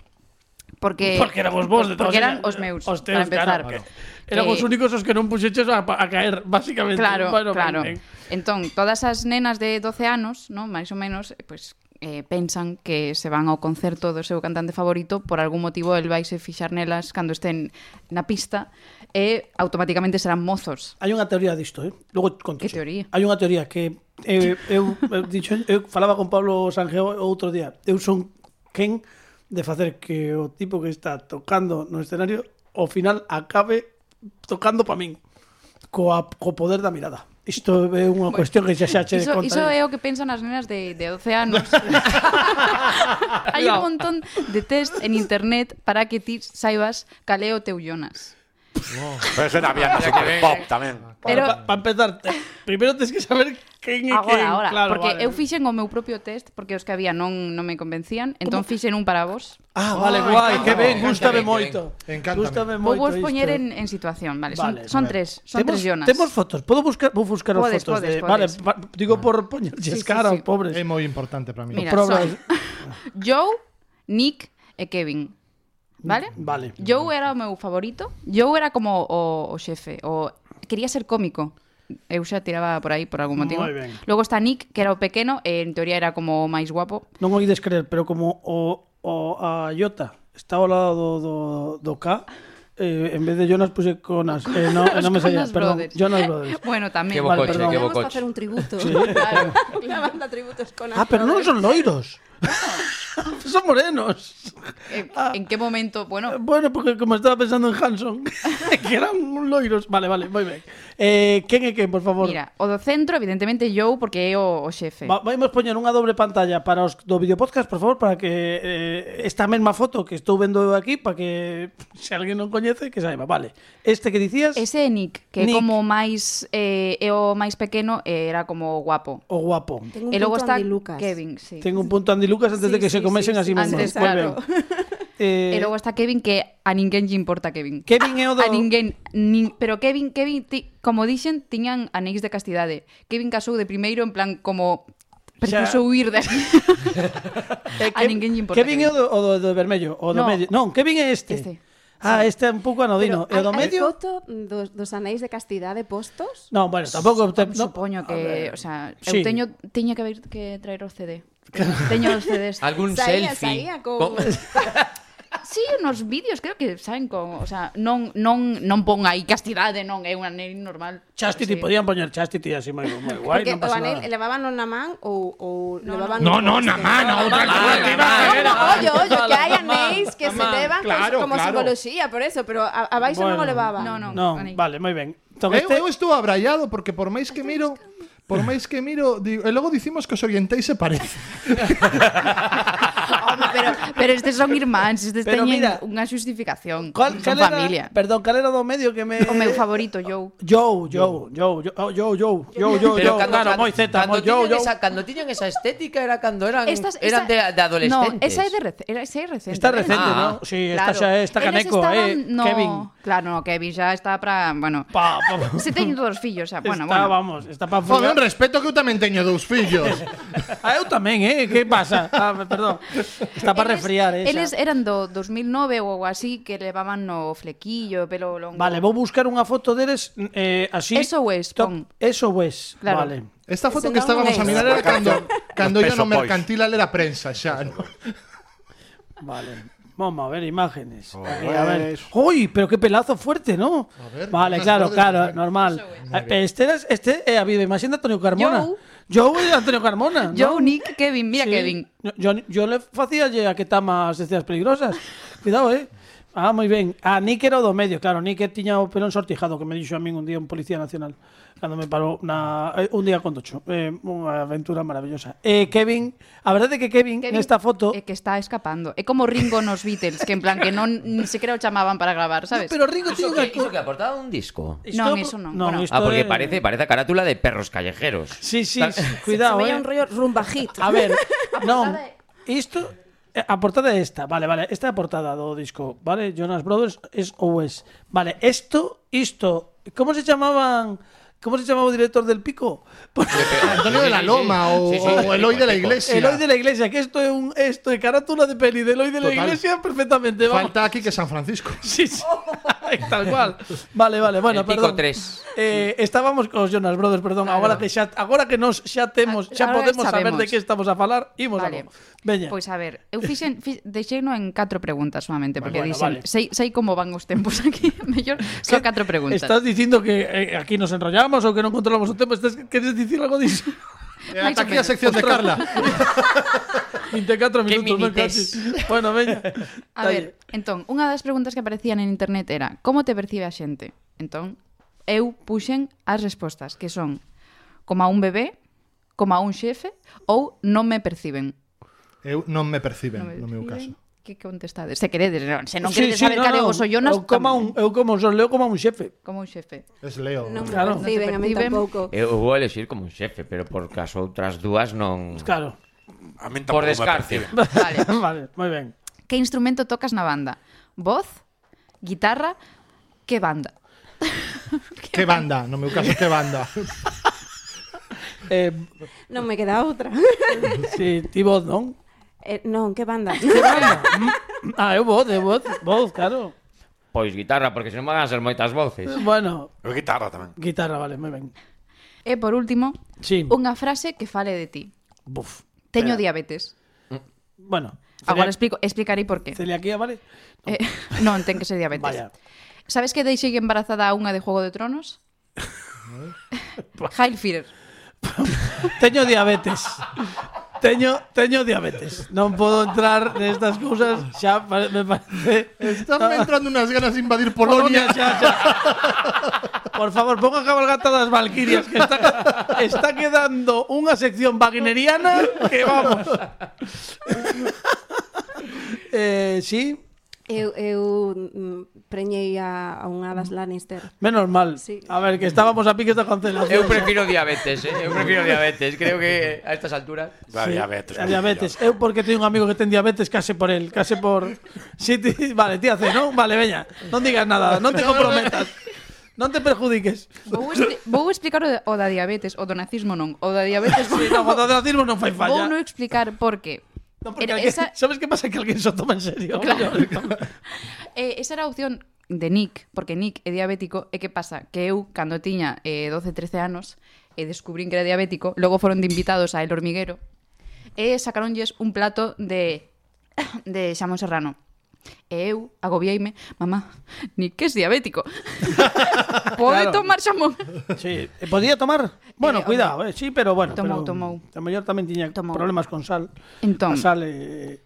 [SPEAKER 9] Porque
[SPEAKER 2] Porque éramos vos de
[SPEAKER 9] Porque eran os meus,
[SPEAKER 2] os teus,
[SPEAKER 9] para empezar.
[SPEAKER 2] Claro, claro. Que... Eran os únicos os que non puxeches a, a caer, básicamente.
[SPEAKER 9] Claro,
[SPEAKER 2] bueno,
[SPEAKER 9] claro.
[SPEAKER 2] Ben, ben.
[SPEAKER 9] Entón, todas as nenas de 12 anos, ¿no? máis ou menos, pois pues, eh, pensan que se van ao concerto do seu cantante favorito por algún motivo el vai se fixar nelas cando estén na pista e automáticamente serán mozos.
[SPEAKER 2] Hai unha teoría disto, eh? Logo conto.
[SPEAKER 9] Que teoría?
[SPEAKER 2] Hai unha teoría que eh, eu, eu, dicho, eh, eu falaba con Pablo Sangeo outro día. Eu son quen de facer que o tipo que está tocando no escenario ao final acabe tocando para min coa, co poder da mirada. Isto é unha bueno, cuestión que xa xa che
[SPEAKER 9] iso,
[SPEAKER 2] conta.
[SPEAKER 9] Iso é o que pensan as nenas de, de 12 anos. Hai no. un montón de test en internet para que ti saibas cal é o teu Jonas. Oh.
[SPEAKER 4] Pero eso bien, así super pop tamén.
[SPEAKER 9] Pero
[SPEAKER 2] para pa empezar, te, primeiro tens que saber quen é quen.
[SPEAKER 9] Agora,
[SPEAKER 2] claro,
[SPEAKER 9] porque
[SPEAKER 2] vale.
[SPEAKER 9] eu fixen o meu propio test porque os que había non non me convencían, entón fixen un para vos.
[SPEAKER 2] Ah, vale,
[SPEAKER 6] oh,
[SPEAKER 2] guai, que ben, gústame moito. Gústame moito.
[SPEAKER 9] Vou
[SPEAKER 2] vos
[SPEAKER 9] poñer en, en situación, vale,
[SPEAKER 2] vale
[SPEAKER 9] son,
[SPEAKER 6] son
[SPEAKER 9] tres, son
[SPEAKER 2] temos,
[SPEAKER 9] tres Jonas.
[SPEAKER 2] Temos fotos, podo buscar, vou buscar as fotos
[SPEAKER 9] podes,
[SPEAKER 2] de,
[SPEAKER 9] podes.
[SPEAKER 2] vale, digo ah. por poñerlles
[SPEAKER 9] sí,
[SPEAKER 2] cara aos pobres.
[SPEAKER 6] É moi importante para mí.
[SPEAKER 9] Mira, son Joe, Nick e Kevin. Vale?
[SPEAKER 2] Vale.
[SPEAKER 9] Joe era o meu favorito. Joe era como o, o xefe, o quería ser cómico. Eu xa tiraba por aí por algún motivo.
[SPEAKER 2] Moi ben.
[SPEAKER 9] Logo está Nick, que era o pequeno, e en teoría era como o máis guapo.
[SPEAKER 2] Non o ides creer, pero como o, o a Iota está ao lado do, do, do K, eh, en vez de Jonas puse Conas. Eh, no, eh, no me salía, perdón.
[SPEAKER 9] Brothers.
[SPEAKER 2] Jonas Brothers.
[SPEAKER 9] Bueno, tamén.
[SPEAKER 5] Que bocoche,
[SPEAKER 2] vale,
[SPEAKER 5] que bocoche.
[SPEAKER 3] Vamos a hacer un tributo.
[SPEAKER 2] Sí.
[SPEAKER 3] Claro, la banda tributos Conas.
[SPEAKER 2] Ah, pero non son loiros. Son morenos.
[SPEAKER 9] ¿En, ah, ¿En, qué momento? Bueno.
[SPEAKER 2] Eh, bueno, porque como estaba pensando en Hanson, que eran loiros. Vale, vale, moi ben. Eh, quen é quen, por favor?
[SPEAKER 9] Mira, o do centro, evidentemente, Joe, porque é o, o xefe.
[SPEAKER 2] Va, vamos poñer unha doble pantalla para os do videopodcast, por favor, para que eh, esta mesma foto que estou vendo aquí, para que se alguén non coñece, que saiba. Vale. Este que dicías?
[SPEAKER 9] Ese é Nick, que
[SPEAKER 2] Nick.
[SPEAKER 9] como máis eh, é o máis pequeno, era como guapo.
[SPEAKER 2] O guapo.
[SPEAKER 3] Tengo un
[SPEAKER 9] e logo está
[SPEAKER 3] Andy Lucas.
[SPEAKER 9] Kevin, sí.
[SPEAKER 2] Ten un punto Andy Lucas antes
[SPEAKER 3] sí,
[SPEAKER 2] de que
[SPEAKER 3] sí, se
[SPEAKER 2] comesen
[SPEAKER 3] sí,
[SPEAKER 2] así mesmo.
[SPEAKER 9] Antes, claro.
[SPEAKER 2] Eh...
[SPEAKER 9] E logo está Kevin que a ninguén lle importa Kevin.
[SPEAKER 2] Kevin é o do...
[SPEAKER 9] A ninguén, nin... pero Kevin, Kevin ti... como dixen, tiñan anéis de castidade. Kevin casou de primeiro en plan como Preciso huir de A ninguén lle importa.
[SPEAKER 2] Kevin, Kevin. é o do, o do, do vermello, o do
[SPEAKER 9] no.
[SPEAKER 2] medio. Non, Kevin é este.
[SPEAKER 9] Este.
[SPEAKER 2] Ah, este é un pouco anodino. Pero, e do
[SPEAKER 3] medio... Hai foto dos, dos anéis de castidade postos?
[SPEAKER 2] Non, bueno, tampouco... Te, no.
[SPEAKER 9] Supoño que, o sea, eu sí. teño, teño que, haber que traer o CD. Teño os CDs.
[SPEAKER 5] Algún
[SPEAKER 3] saía,
[SPEAKER 5] selfie.
[SPEAKER 3] Saía. Con...
[SPEAKER 9] Sí, nos vídeos creo que saen con, o sea, non non non pon aí castidade, non é un anel normal.
[SPEAKER 2] Chastity
[SPEAKER 9] sí.
[SPEAKER 2] podían poñer chastity así moi moi guai,
[SPEAKER 3] Porque
[SPEAKER 2] non pasa nada.
[SPEAKER 3] Porque levaban na man ou ou levaban
[SPEAKER 6] No, no, na man, a outra alternativa.
[SPEAKER 3] No, ollo, ollo, que hai anéis que se levan
[SPEAKER 6] claro,
[SPEAKER 3] como
[SPEAKER 6] claro.
[SPEAKER 3] simboloxía, por eso, pero abaixo non o levaban.
[SPEAKER 9] No, no,
[SPEAKER 2] vale, moi ben. Entón, este...
[SPEAKER 6] Eu, eu estou abraiado porque por máis que miro... Por máis que miro, digo, e logo dicimos que os orientéis se parece.
[SPEAKER 9] Home, pero pero estes son irmáns, estes
[SPEAKER 2] Pero
[SPEAKER 9] teñen
[SPEAKER 2] mira,
[SPEAKER 9] unha xustificación.
[SPEAKER 2] Cal,
[SPEAKER 9] son
[SPEAKER 2] cal era,
[SPEAKER 9] familia.
[SPEAKER 2] Perdón, cal era do medio que me...
[SPEAKER 9] O meu favorito, Joe.
[SPEAKER 2] Joe, Joe, Joe, Joe, oh, Joe, Joe, Joe, Joe,
[SPEAKER 5] Pero
[SPEAKER 2] Joe,
[SPEAKER 5] cando,
[SPEAKER 2] claro,
[SPEAKER 5] cando,
[SPEAKER 2] moi zeta,
[SPEAKER 5] cando
[SPEAKER 2] moi Joe,
[SPEAKER 5] tiñan
[SPEAKER 2] Joe.
[SPEAKER 5] esa, cando tiñan esa estética era cando eran,
[SPEAKER 9] Estas-
[SPEAKER 5] eran de,
[SPEAKER 9] esa-
[SPEAKER 5] de adolescentes.
[SPEAKER 9] No, esa é de rec era, esa é recente.
[SPEAKER 2] Está recente,
[SPEAKER 5] Ah.
[SPEAKER 2] ¿no? Sí, esta xa é, esta
[SPEAKER 9] Eles
[SPEAKER 2] caneco,
[SPEAKER 9] estaban-
[SPEAKER 2] eh,
[SPEAKER 9] no,
[SPEAKER 2] Kevin.
[SPEAKER 9] Claro, no, Kevin xa está para, bueno,
[SPEAKER 2] Pa, pa,
[SPEAKER 9] se teñen todos os fillos, xa, bueno,
[SPEAKER 2] está,
[SPEAKER 9] bueno.
[SPEAKER 2] vamos, está pa
[SPEAKER 6] Joder, un
[SPEAKER 2] fugar.
[SPEAKER 6] respeto que eu tamén teño dous fillos.
[SPEAKER 2] ah, eu tamén, eh? Que pasa? Ah, perdón. Está para
[SPEAKER 9] eles,
[SPEAKER 2] resfriar, eh?
[SPEAKER 9] Eles eran do 2009 ou así que levaban no flequillo, pelo longo.
[SPEAKER 2] Vale, vou buscar unha foto deles eh, así.
[SPEAKER 9] Eso
[SPEAKER 2] es,
[SPEAKER 9] pon.
[SPEAKER 2] Eso es,
[SPEAKER 9] claro.
[SPEAKER 2] vale.
[SPEAKER 6] Esta foto
[SPEAKER 3] Ese
[SPEAKER 6] que estábamos
[SPEAKER 3] es.
[SPEAKER 6] a mirar era cando, cando yo no mercantil era prensa xa, ¿no?
[SPEAKER 2] Vale. Vamos a ver imágenes.
[SPEAKER 4] Oh,
[SPEAKER 2] Aquí, a ver.
[SPEAKER 4] es.
[SPEAKER 2] Uy, pero qué pelazo fuerte, ¿no?
[SPEAKER 6] ver,
[SPEAKER 2] vale,
[SPEAKER 6] unas
[SPEAKER 2] claro, claro,
[SPEAKER 6] a ver.
[SPEAKER 2] normal. Ah, Este era este eh, habido imagen de Antonio Carmona.
[SPEAKER 9] Joe.
[SPEAKER 2] Joe e Antonio Carmona.
[SPEAKER 9] Joe,
[SPEAKER 2] ¿no?
[SPEAKER 9] Nick, Kevin, mira
[SPEAKER 2] Sí.
[SPEAKER 9] Kevin.
[SPEAKER 2] Yo, yo le facía lle a que tamas escenas peligrosas. Cuidado, eh. Ah, moi ben. A Nick era o do medio, claro. Nick tiña o pelón sortijado que me dixo a min un día un policía nacional cando me parou na eh, un día con Tocho. Eh, unha aventura maravillosa. Eh, Kevin, a verdade é que Kevin,
[SPEAKER 9] Kevin
[SPEAKER 2] nesta foto
[SPEAKER 9] É que está escapando. É como Ringo nos Beatles, que en plan que non ni sequera o chamaban para grabar, sabes?
[SPEAKER 2] Pero Ringo tiña
[SPEAKER 5] que, iso que aportaba un disco.
[SPEAKER 9] Non, iso non. Bueno.
[SPEAKER 2] isto
[SPEAKER 5] Ah, porque
[SPEAKER 2] é-
[SPEAKER 5] parece, parece a carátula de perros callejeros.
[SPEAKER 2] Sí, sí, cuidado,
[SPEAKER 3] Veía
[SPEAKER 2] eh.
[SPEAKER 3] un rollo rumba hit.
[SPEAKER 2] A ver, non, isto Eh, a portada é esta, vale, vale, esta é a portada do disco, vale, Jonas Brothers es ou es. Vale, isto, isto, como se chamaban ¿Cómo se llamaba el director del pico? Pues,
[SPEAKER 6] Antonio de la Loma o,
[SPEAKER 5] Sí, sí.
[SPEAKER 6] o Eloy de la Iglesia.
[SPEAKER 2] Eloy de la Iglesia, que esto es un esto es carátula de peli de Eloy de la
[SPEAKER 6] Total.
[SPEAKER 2] Iglesia perfectamente. Vamos.
[SPEAKER 6] Falta aquí que San Francisco.
[SPEAKER 2] Sí, sí. Tal cual. Vale, vale, bueno,
[SPEAKER 5] El pico
[SPEAKER 2] perdón.
[SPEAKER 5] tres.
[SPEAKER 2] Eh, estábamos cos Jonas Brothers, perdón,
[SPEAKER 9] Claro.
[SPEAKER 2] agora que xa agora que nos xa temos, xa
[SPEAKER 9] Ahora
[SPEAKER 2] podemos saber
[SPEAKER 9] sabemos.
[SPEAKER 2] de que estamos a falar, imos
[SPEAKER 9] Vale.
[SPEAKER 2] a lo. Veña.
[SPEAKER 9] Pois a ver, eu fixen, deixeino en catro preguntas solamente, porque
[SPEAKER 2] Bueno,
[SPEAKER 9] dixen,
[SPEAKER 2] vale.
[SPEAKER 9] sei, sei como van os tempos aquí, mellor só catro preguntas.
[SPEAKER 2] Estás dicindo que eh, aquí nos enrollamos controlamos ou que non controlamos o tempo. Estás, queres dicir algo diso?
[SPEAKER 6] E
[SPEAKER 9] eh,
[SPEAKER 6] ata aquí a sección de Carla.
[SPEAKER 2] 24 minutos, non casi. Bueno, veña.
[SPEAKER 9] A ver, entón, unha das preguntas que aparecían en internet era como te percibe a xente? Entón, eu puxen as respostas, que son como a un bebé, como a un xefe ou non me perciben.
[SPEAKER 6] Eu non me perciben,
[SPEAKER 9] non me perciben.
[SPEAKER 6] no meu caso
[SPEAKER 9] que contestades? Se queredes, non, se non queredes
[SPEAKER 2] sí, sí,
[SPEAKER 9] saber
[SPEAKER 2] no,
[SPEAKER 9] cale
[SPEAKER 2] no,
[SPEAKER 9] vos ollonas...
[SPEAKER 2] Eu como, un, eu como son Leo como un xefe.
[SPEAKER 9] Como un xefe.
[SPEAKER 6] Es Leo.
[SPEAKER 3] Non
[SPEAKER 2] claro.
[SPEAKER 3] perciben, non a mí tampouco.
[SPEAKER 5] Eu vou elegir como un xefe, pero por caso outras dúas non...
[SPEAKER 2] Claro.
[SPEAKER 4] A mí
[SPEAKER 5] Por descarte.
[SPEAKER 9] Vale.
[SPEAKER 2] vale, moi ben.
[SPEAKER 9] Que instrumento tocas na banda? Voz? Guitarra? Que banda?
[SPEAKER 6] que banda? No meu caso, que banda?
[SPEAKER 2] eh,
[SPEAKER 3] non me queda outra.
[SPEAKER 2] sí, ti voz, non?
[SPEAKER 3] Eh, non, que banda?
[SPEAKER 2] Que banda? Mm, ah, eu voz, eu voz, voz, claro.
[SPEAKER 5] Pois guitarra, porque senón van a ser moitas voces.
[SPEAKER 2] Bueno.
[SPEAKER 4] Eu guitarra tamén.
[SPEAKER 2] Guitarra, vale, moi ben.
[SPEAKER 9] E por último,
[SPEAKER 2] sí.
[SPEAKER 9] unha frase que fale de ti.
[SPEAKER 2] Buf.
[SPEAKER 9] Teño diabetes.
[SPEAKER 2] Bueno.
[SPEAKER 9] Celia...
[SPEAKER 2] Agora
[SPEAKER 9] explico, explicarei por qué.
[SPEAKER 2] Celiaquía, vale? No.
[SPEAKER 9] Eh, non, ten que ser diabetes.
[SPEAKER 2] Vaya.
[SPEAKER 9] Sabes que deixei embarazada a unha de Juego de Tronos? Hellfire.
[SPEAKER 2] Teño diabetes teño, teño diabetes. Non podo entrar nestas cousas, xa pare- me parece...
[SPEAKER 6] Están entrando unas ganas de invadir Polonia.
[SPEAKER 2] Polonia, xa, xa. Por favor, ponga a cabalgata das Valquirias que está, está quedando unha sección wagneriana que vamos. eh, sí,
[SPEAKER 3] Eu, eu mm, preñei a, a unha das mm. Lannister.
[SPEAKER 2] Menos mal.
[SPEAKER 3] Sí.
[SPEAKER 2] A ver, que estábamos a piques da cancelación.
[SPEAKER 5] Eu prefiro diabetes, eh? Eu prefiro diabetes. Creo que a estas alturas...
[SPEAKER 4] Da sí, diabetes.
[SPEAKER 2] A diabetes. Eu porque teño un amigo que ten diabetes, case por el, case por... Sí, ti... Vale, ti hace, non? Vale, veña. Non digas nada, non te comprometas. Non te perjudiques.
[SPEAKER 9] Vou, expli vou explicar o, o da diabetes, o do nazismo non. O da diabetes...
[SPEAKER 2] sí, non, o do nazismo non fai falla.
[SPEAKER 9] Vou non explicar por que
[SPEAKER 2] No, porque
[SPEAKER 9] era,
[SPEAKER 2] alguén,
[SPEAKER 9] esa...
[SPEAKER 2] sabes que pasa que alguén só toma en serio.
[SPEAKER 9] Claro. eh, esa era a opción de Nick, porque Nick é diabético, ¿eh? e que pasa? Que eu, cando tiña eh, 12, 13 anos, e descubrín que era diabético, logo foron de invitados a El Hormiguero, e sacaronlles un plato de, de xamón serrano. E eu agobiaime, mamá, ni que es diabético. Pode
[SPEAKER 2] claro.
[SPEAKER 9] tomar xamón.
[SPEAKER 2] Sí, e podía tomar? Bueno,
[SPEAKER 9] eh,
[SPEAKER 2] cuidado, eh, sí, pero bueno,
[SPEAKER 9] tomou,
[SPEAKER 2] pero,
[SPEAKER 9] tomou.
[SPEAKER 2] A mellor tamén tiña
[SPEAKER 9] tomou.
[SPEAKER 2] problemas con sal.
[SPEAKER 9] Entón,
[SPEAKER 2] a sal eh,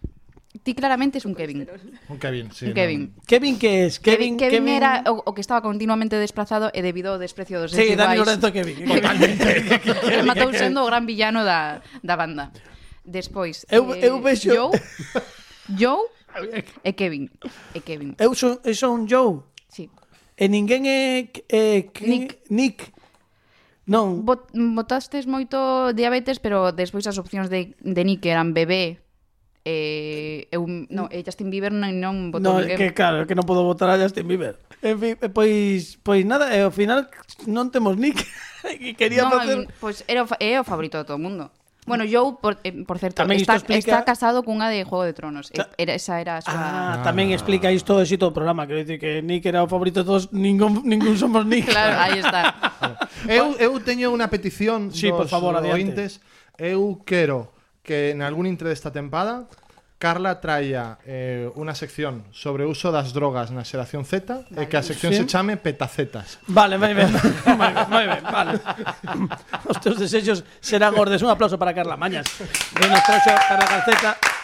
[SPEAKER 9] Ti claramente es un Kevin.
[SPEAKER 6] Un Kevin, sí.
[SPEAKER 9] Un no. Kevin.
[SPEAKER 2] Kevin que es?
[SPEAKER 9] Kevin,
[SPEAKER 2] Kevin,
[SPEAKER 9] Kevin, Kevin... era o, o, que estaba continuamente desplazado e debido ao desprecio dos
[SPEAKER 2] Sí, Dani Lorenzo Kevin.
[SPEAKER 9] Totalmente. matou sendo o gran villano da, da banda. Despois,
[SPEAKER 2] eu,
[SPEAKER 9] eh,
[SPEAKER 2] eu vexo...
[SPEAKER 9] Joe, Joe E Kevin. E Kevin.
[SPEAKER 2] Eu son, eu son Joe.
[SPEAKER 9] Sí.
[SPEAKER 2] E ninguén é... é que,
[SPEAKER 9] Nick.
[SPEAKER 2] Nick. Non.
[SPEAKER 9] Bot, botastes moito diabetes, pero despois as opcións de, de Nick eran bebé, eh, eu, no, e Justin Bieber non, non votou
[SPEAKER 2] no,
[SPEAKER 9] ninguén.
[SPEAKER 2] que claro, que non podo votar a Justin Bieber. En fin, eh, pois, pois nada, eh, ao final non temos Nick que quería
[SPEAKER 9] no,
[SPEAKER 2] facer...
[SPEAKER 9] Pois era o, é o favorito de todo o mundo. Bueno, Joe, por, eh, por certo,
[SPEAKER 2] tamén
[SPEAKER 9] está,
[SPEAKER 2] explica...
[SPEAKER 9] está casado cunha de Juego de Tronos.
[SPEAKER 2] Ta...
[SPEAKER 9] Era, esa era a súa...
[SPEAKER 2] Ah, ah, tamén explica isto de xito do programa. Quero dicir que Nick era o favorito de todos, ningún, ningún somos Nick.
[SPEAKER 9] Claro, aí está.
[SPEAKER 6] eu, eu teño unha petición
[SPEAKER 2] sí,
[SPEAKER 6] dos
[SPEAKER 2] por favor,
[SPEAKER 6] ointes. Eu quero que en algún intre desta tempada Carla traía eh, unha sección sobre o uso das drogas na xeración Z vale, e que a sección
[SPEAKER 2] sí.
[SPEAKER 6] se chame Petacetas.
[SPEAKER 2] Vale, moi ben. moi ben, moi ben, vale. Os teus desexos serán gordes. Un aplauso para Carla Mañas. Ben, nos traxo Carla Calceta.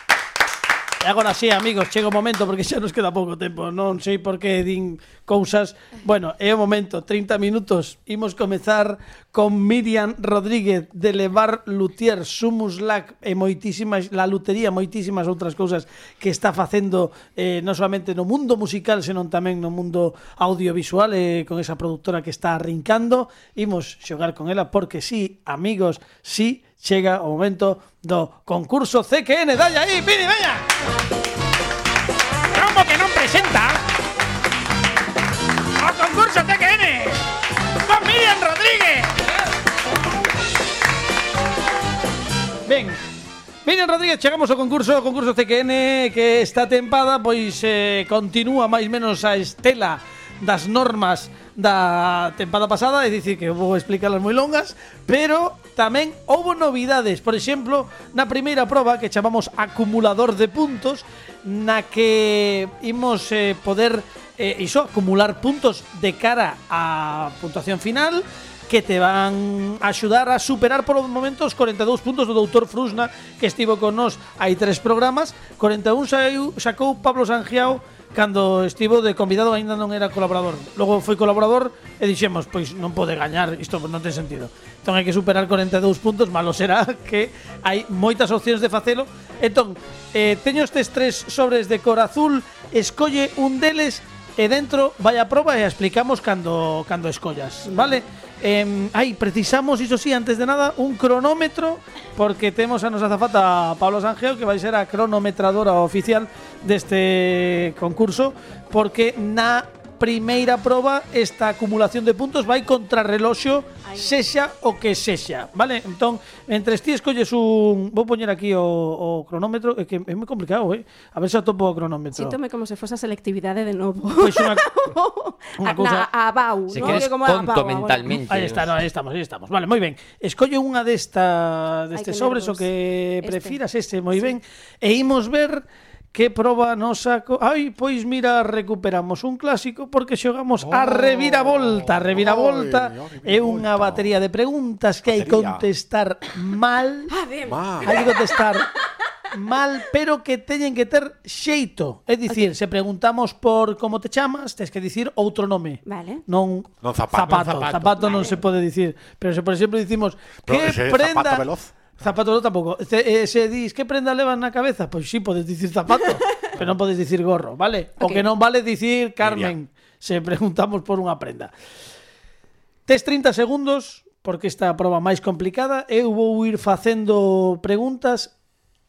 [SPEAKER 2] E agora sí, amigos, chega o momento porque xa nos queda pouco tempo. Non sei por que din cousas. Bueno, é o momento, 30 minutos. Imos comezar con Miriam Rodríguez de Levar Lutier, Sumus Lac e eh, moitísimas la lutería, moitísimas outras cousas que está facendo eh, non solamente no mundo musical, senón tamén no mundo audiovisual eh, con esa productora que está arrincando. Imos xogar con ela porque sí, amigos, sí, chega o momento do concurso CQN. Dalle aí, Pini, veña! Como que non presenta o concurso CQN con Miriam Rodríguez. Ben, Miriam Rodríguez, chegamos ao concurso, o concurso CQN que esta tempada pois eh, continúa máis menos a estela das normas da tempada pasada, é dicir que vou explicarlas moi longas, pero tamén houbo novidades, por exemplo, na primeira proba que chamamos acumulador de puntos, na que imos eh, poder eh, iso acumular puntos de cara á puntuación final, que te van a axudar a superar por momento os 42 puntos do doutor Frusna que estivo con nós hai tres programas. 41 saiu, sacou Pablo Sangiao cando estivo de convidado aínda non era colaborador. Logo foi colaborador e dixemos, pois non pode gañar, isto non ten sentido. Entón hai que superar 42 puntos, malo será que hai moitas opcións de facelo. Entón, eh, teño estes tres sobres de cor azul, escolle un deles e dentro vai a proba e a explicamos cando cando escollas, vale? Eh, ai, precisamos, iso sí, antes de nada, un cronómetro porque temos a nosa zafata Pablo Sangeo que vai ser a cronometradora oficial deste concurso porque na primeira proba esta acumulación de puntos vai contra reloxo sexa o que sexa, vale? Entón, entre ti escolles un... Vou poñer aquí o, o cronómetro, é que é moi complicado, eh? A ver se atopo o cronómetro.
[SPEAKER 3] Síntome como se fosa selectividade de novo.
[SPEAKER 2] Pois pues unha...
[SPEAKER 3] una
[SPEAKER 2] ah, cosa...
[SPEAKER 3] Na, a Bau,
[SPEAKER 5] se
[SPEAKER 3] ¿no?
[SPEAKER 5] queres
[SPEAKER 3] como
[SPEAKER 5] tonto
[SPEAKER 3] Bau,
[SPEAKER 5] mentalmente.
[SPEAKER 2] Ahí está, no, ahí estamos, aí estamos. Vale, moi ben. Escolle unha desta
[SPEAKER 3] destes
[SPEAKER 2] sobres o que prefiras, este, este moi ben. E imos ver que proba nos saco? Ai, pois mira, recuperamos un clásico porque xogamos oh, a Reviravolta.
[SPEAKER 4] Reviravolta oh,
[SPEAKER 2] é unha batería de preguntas que hai que contestar mal.
[SPEAKER 4] Ah,
[SPEAKER 2] hai que contestar mal, pero que teñen que ter xeito. É dicir, se preguntamos por como te chamas, tens que dicir outro nome.
[SPEAKER 3] Vale.
[SPEAKER 2] Non,
[SPEAKER 4] non zapato.
[SPEAKER 2] Zapato,
[SPEAKER 6] non zapato,
[SPEAKER 2] zapato vale. non se pode dicir. Pero se, por exemplo, dicimos...
[SPEAKER 4] Pero
[SPEAKER 2] que prenda...
[SPEAKER 4] Zapato veloz
[SPEAKER 2] Zapato no tampouco. Se, eh, se dis que prenda levas na cabeza, pois pues, si sí, podes dicir zapato, pero non podes dicir gorro, vale? Okay.
[SPEAKER 3] O
[SPEAKER 2] que non vale dicir Carmen, se preguntamos por unha prenda. Tes 30 segundos porque esta a proba máis complicada eu vou ir facendo preguntas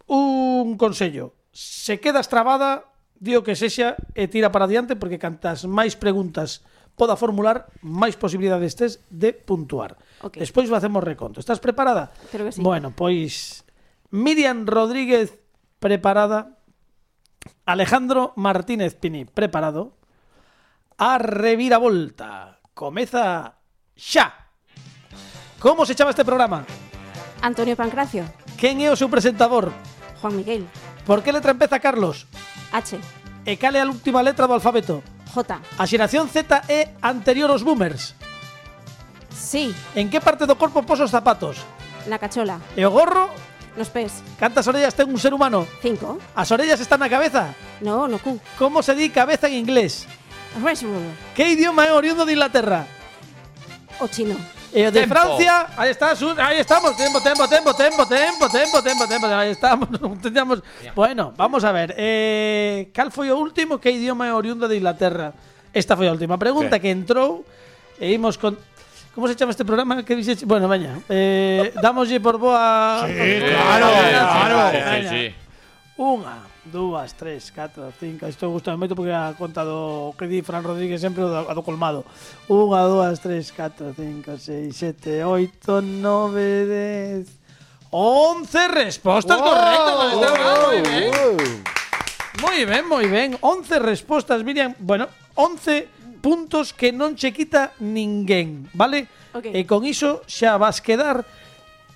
[SPEAKER 2] un consello se quedas trabada dio que sexa e tira para diante porque cantas máis preguntas poda formular, máis posibilidades tes de puntuar.
[SPEAKER 3] Ok.
[SPEAKER 2] Despois facemos reconto. Estás preparada?
[SPEAKER 3] Creo que sí.
[SPEAKER 2] Bueno, pois Miriam Rodríguez preparada, Alejandro Martínez Pini preparado, a reviravolta. Comeza xa. Como se chama este programa?
[SPEAKER 3] Antonio Pancracio.
[SPEAKER 2] Quen é o seu presentador?
[SPEAKER 3] Juan Miguel.
[SPEAKER 2] Por que letra empeza Carlos?
[SPEAKER 3] H.
[SPEAKER 2] E cal é a última letra do alfabeto?
[SPEAKER 3] J.
[SPEAKER 2] A xeración Z é anterior aos boomers.
[SPEAKER 3] Sí.
[SPEAKER 2] En que parte do corpo pos os zapatos?
[SPEAKER 3] La cachola.
[SPEAKER 2] E o gorro?
[SPEAKER 3] Los pés.
[SPEAKER 2] Cantas orellas ten un ser humano?
[SPEAKER 3] 5.
[SPEAKER 2] As orellas están na cabeza?
[SPEAKER 3] No, no Q.
[SPEAKER 2] Como se di cabeza en inglés?
[SPEAKER 3] Resroll.
[SPEAKER 2] Que idioma é oriundo de Inglaterra?
[SPEAKER 3] O chino.
[SPEAKER 2] E o de
[SPEAKER 5] Tempo.
[SPEAKER 2] Francia, aí está, aí estamos, tempo, tempo, tempo, tempo, tempo, tempo, tempo, tempo, aí estamos, non teñamos. Bueno, vamos a ver, eh, cal foi o último que idioma é oriundo de Inglaterra? Esta foi a última pregunta
[SPEAKER 4] Sí.
[SPEAKER 2] que entrou e imos con Como se chama este programa? Que? Bueno, veña, eh, damoslle por boa
[SPEAKER 6] Sí, claro, claro.
[SPEAKER 2] Unha, dúas, tres, catro, cinco. Isto gusta moito porque ha contado o que di Fran Rodríguez sempre o do, a do colmado. Unha, dúas, tres, catro, cinco, seis, sete, oito, nove, dez Once respostas wow, correctas, maestro wow, Moi ben, moi ben, moi ben Once respostas, Miriam. Bueno, once puntos que non che quita ninguén, vale?
[SPEAKER 3] Okay.
[SPEAKER 2] E con iso xa vas quedar.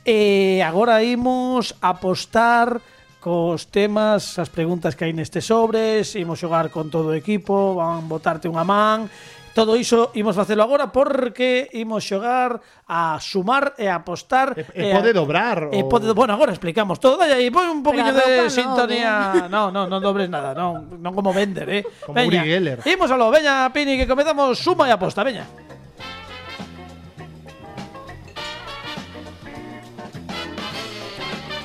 [SPEAKER 2] E agora imos apostar cos temas, as preguntas que hai neste sobres, imos xogar con todo o equipo, van botarte unha man, todo iso imos facelo agora porque imos xogar a sumar e a apostar.
[SPEAKER 6] E, e, pode a, dobrar
[SPEAKER 2] e
[SPEAKER 6] o...
[SPEAKER 2] pode, bueno, agora explicamos todo. E aí pon un poquinho de
[SPEAKER 3] no,
[SPEAKER 2] sintonía. no, no, non dobres nada non, non como vender, eh.
[SPEAKER 6] Como veña, Uri Geller.
[SPEAKER 2] Imos alo, veña Pini que comezamos suma e aposta, veña.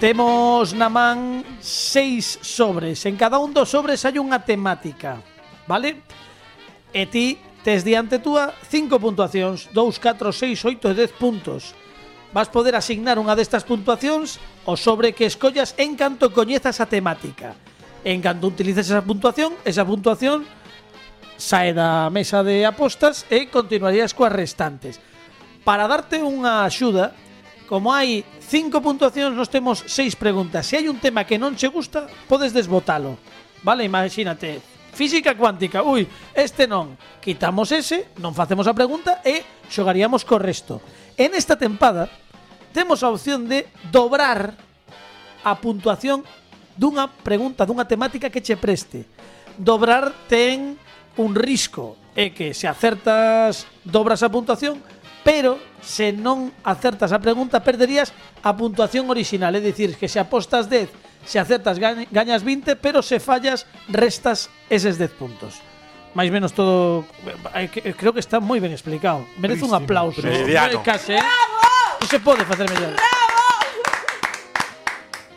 [SPEAKER 2] Temos na man seis sobres. En cada un dos sobres hai unha temática, vale? E ti tes diante túa cinco puntuacións, 2, 4, 6, 8 e 10 puntos. Vas poder asignar unha destas puntuacións ao sobre que escollas en canto coñezas a temática. En canto utilices esa puntuación, esa puntuación sae da mesa de apostas e continuarías coas restantes. Para darte unha axuda, como hai cinco puntuacións, nos temos seis preguntas. Se hai un tema que non che gusta, podes desbotalo. Vale, imagínate, física cuántica, ui, este non. Quitamos ese, non facemos a pregunta e xogaríamos co resto. En esta tempada, temos a opción de dobrar a puntuación dunha pregunta, dunha temática que che preste. Dobrar ten un risco, é que se acertas dobras a puntuación, pero se non acertas a pregunta perderías a puntuación original, é dicir, que se apostas 10, se acertas gañ- gañas 20, pero se fallas restas eses 10 puntos. Mais menos todo eh, que- creo que está moi ben explicado. Merece un aplauso.
[SPEAKER 4] Meridiano.
[SPEAKER 2] Case, eh? Non se pode facer mellor.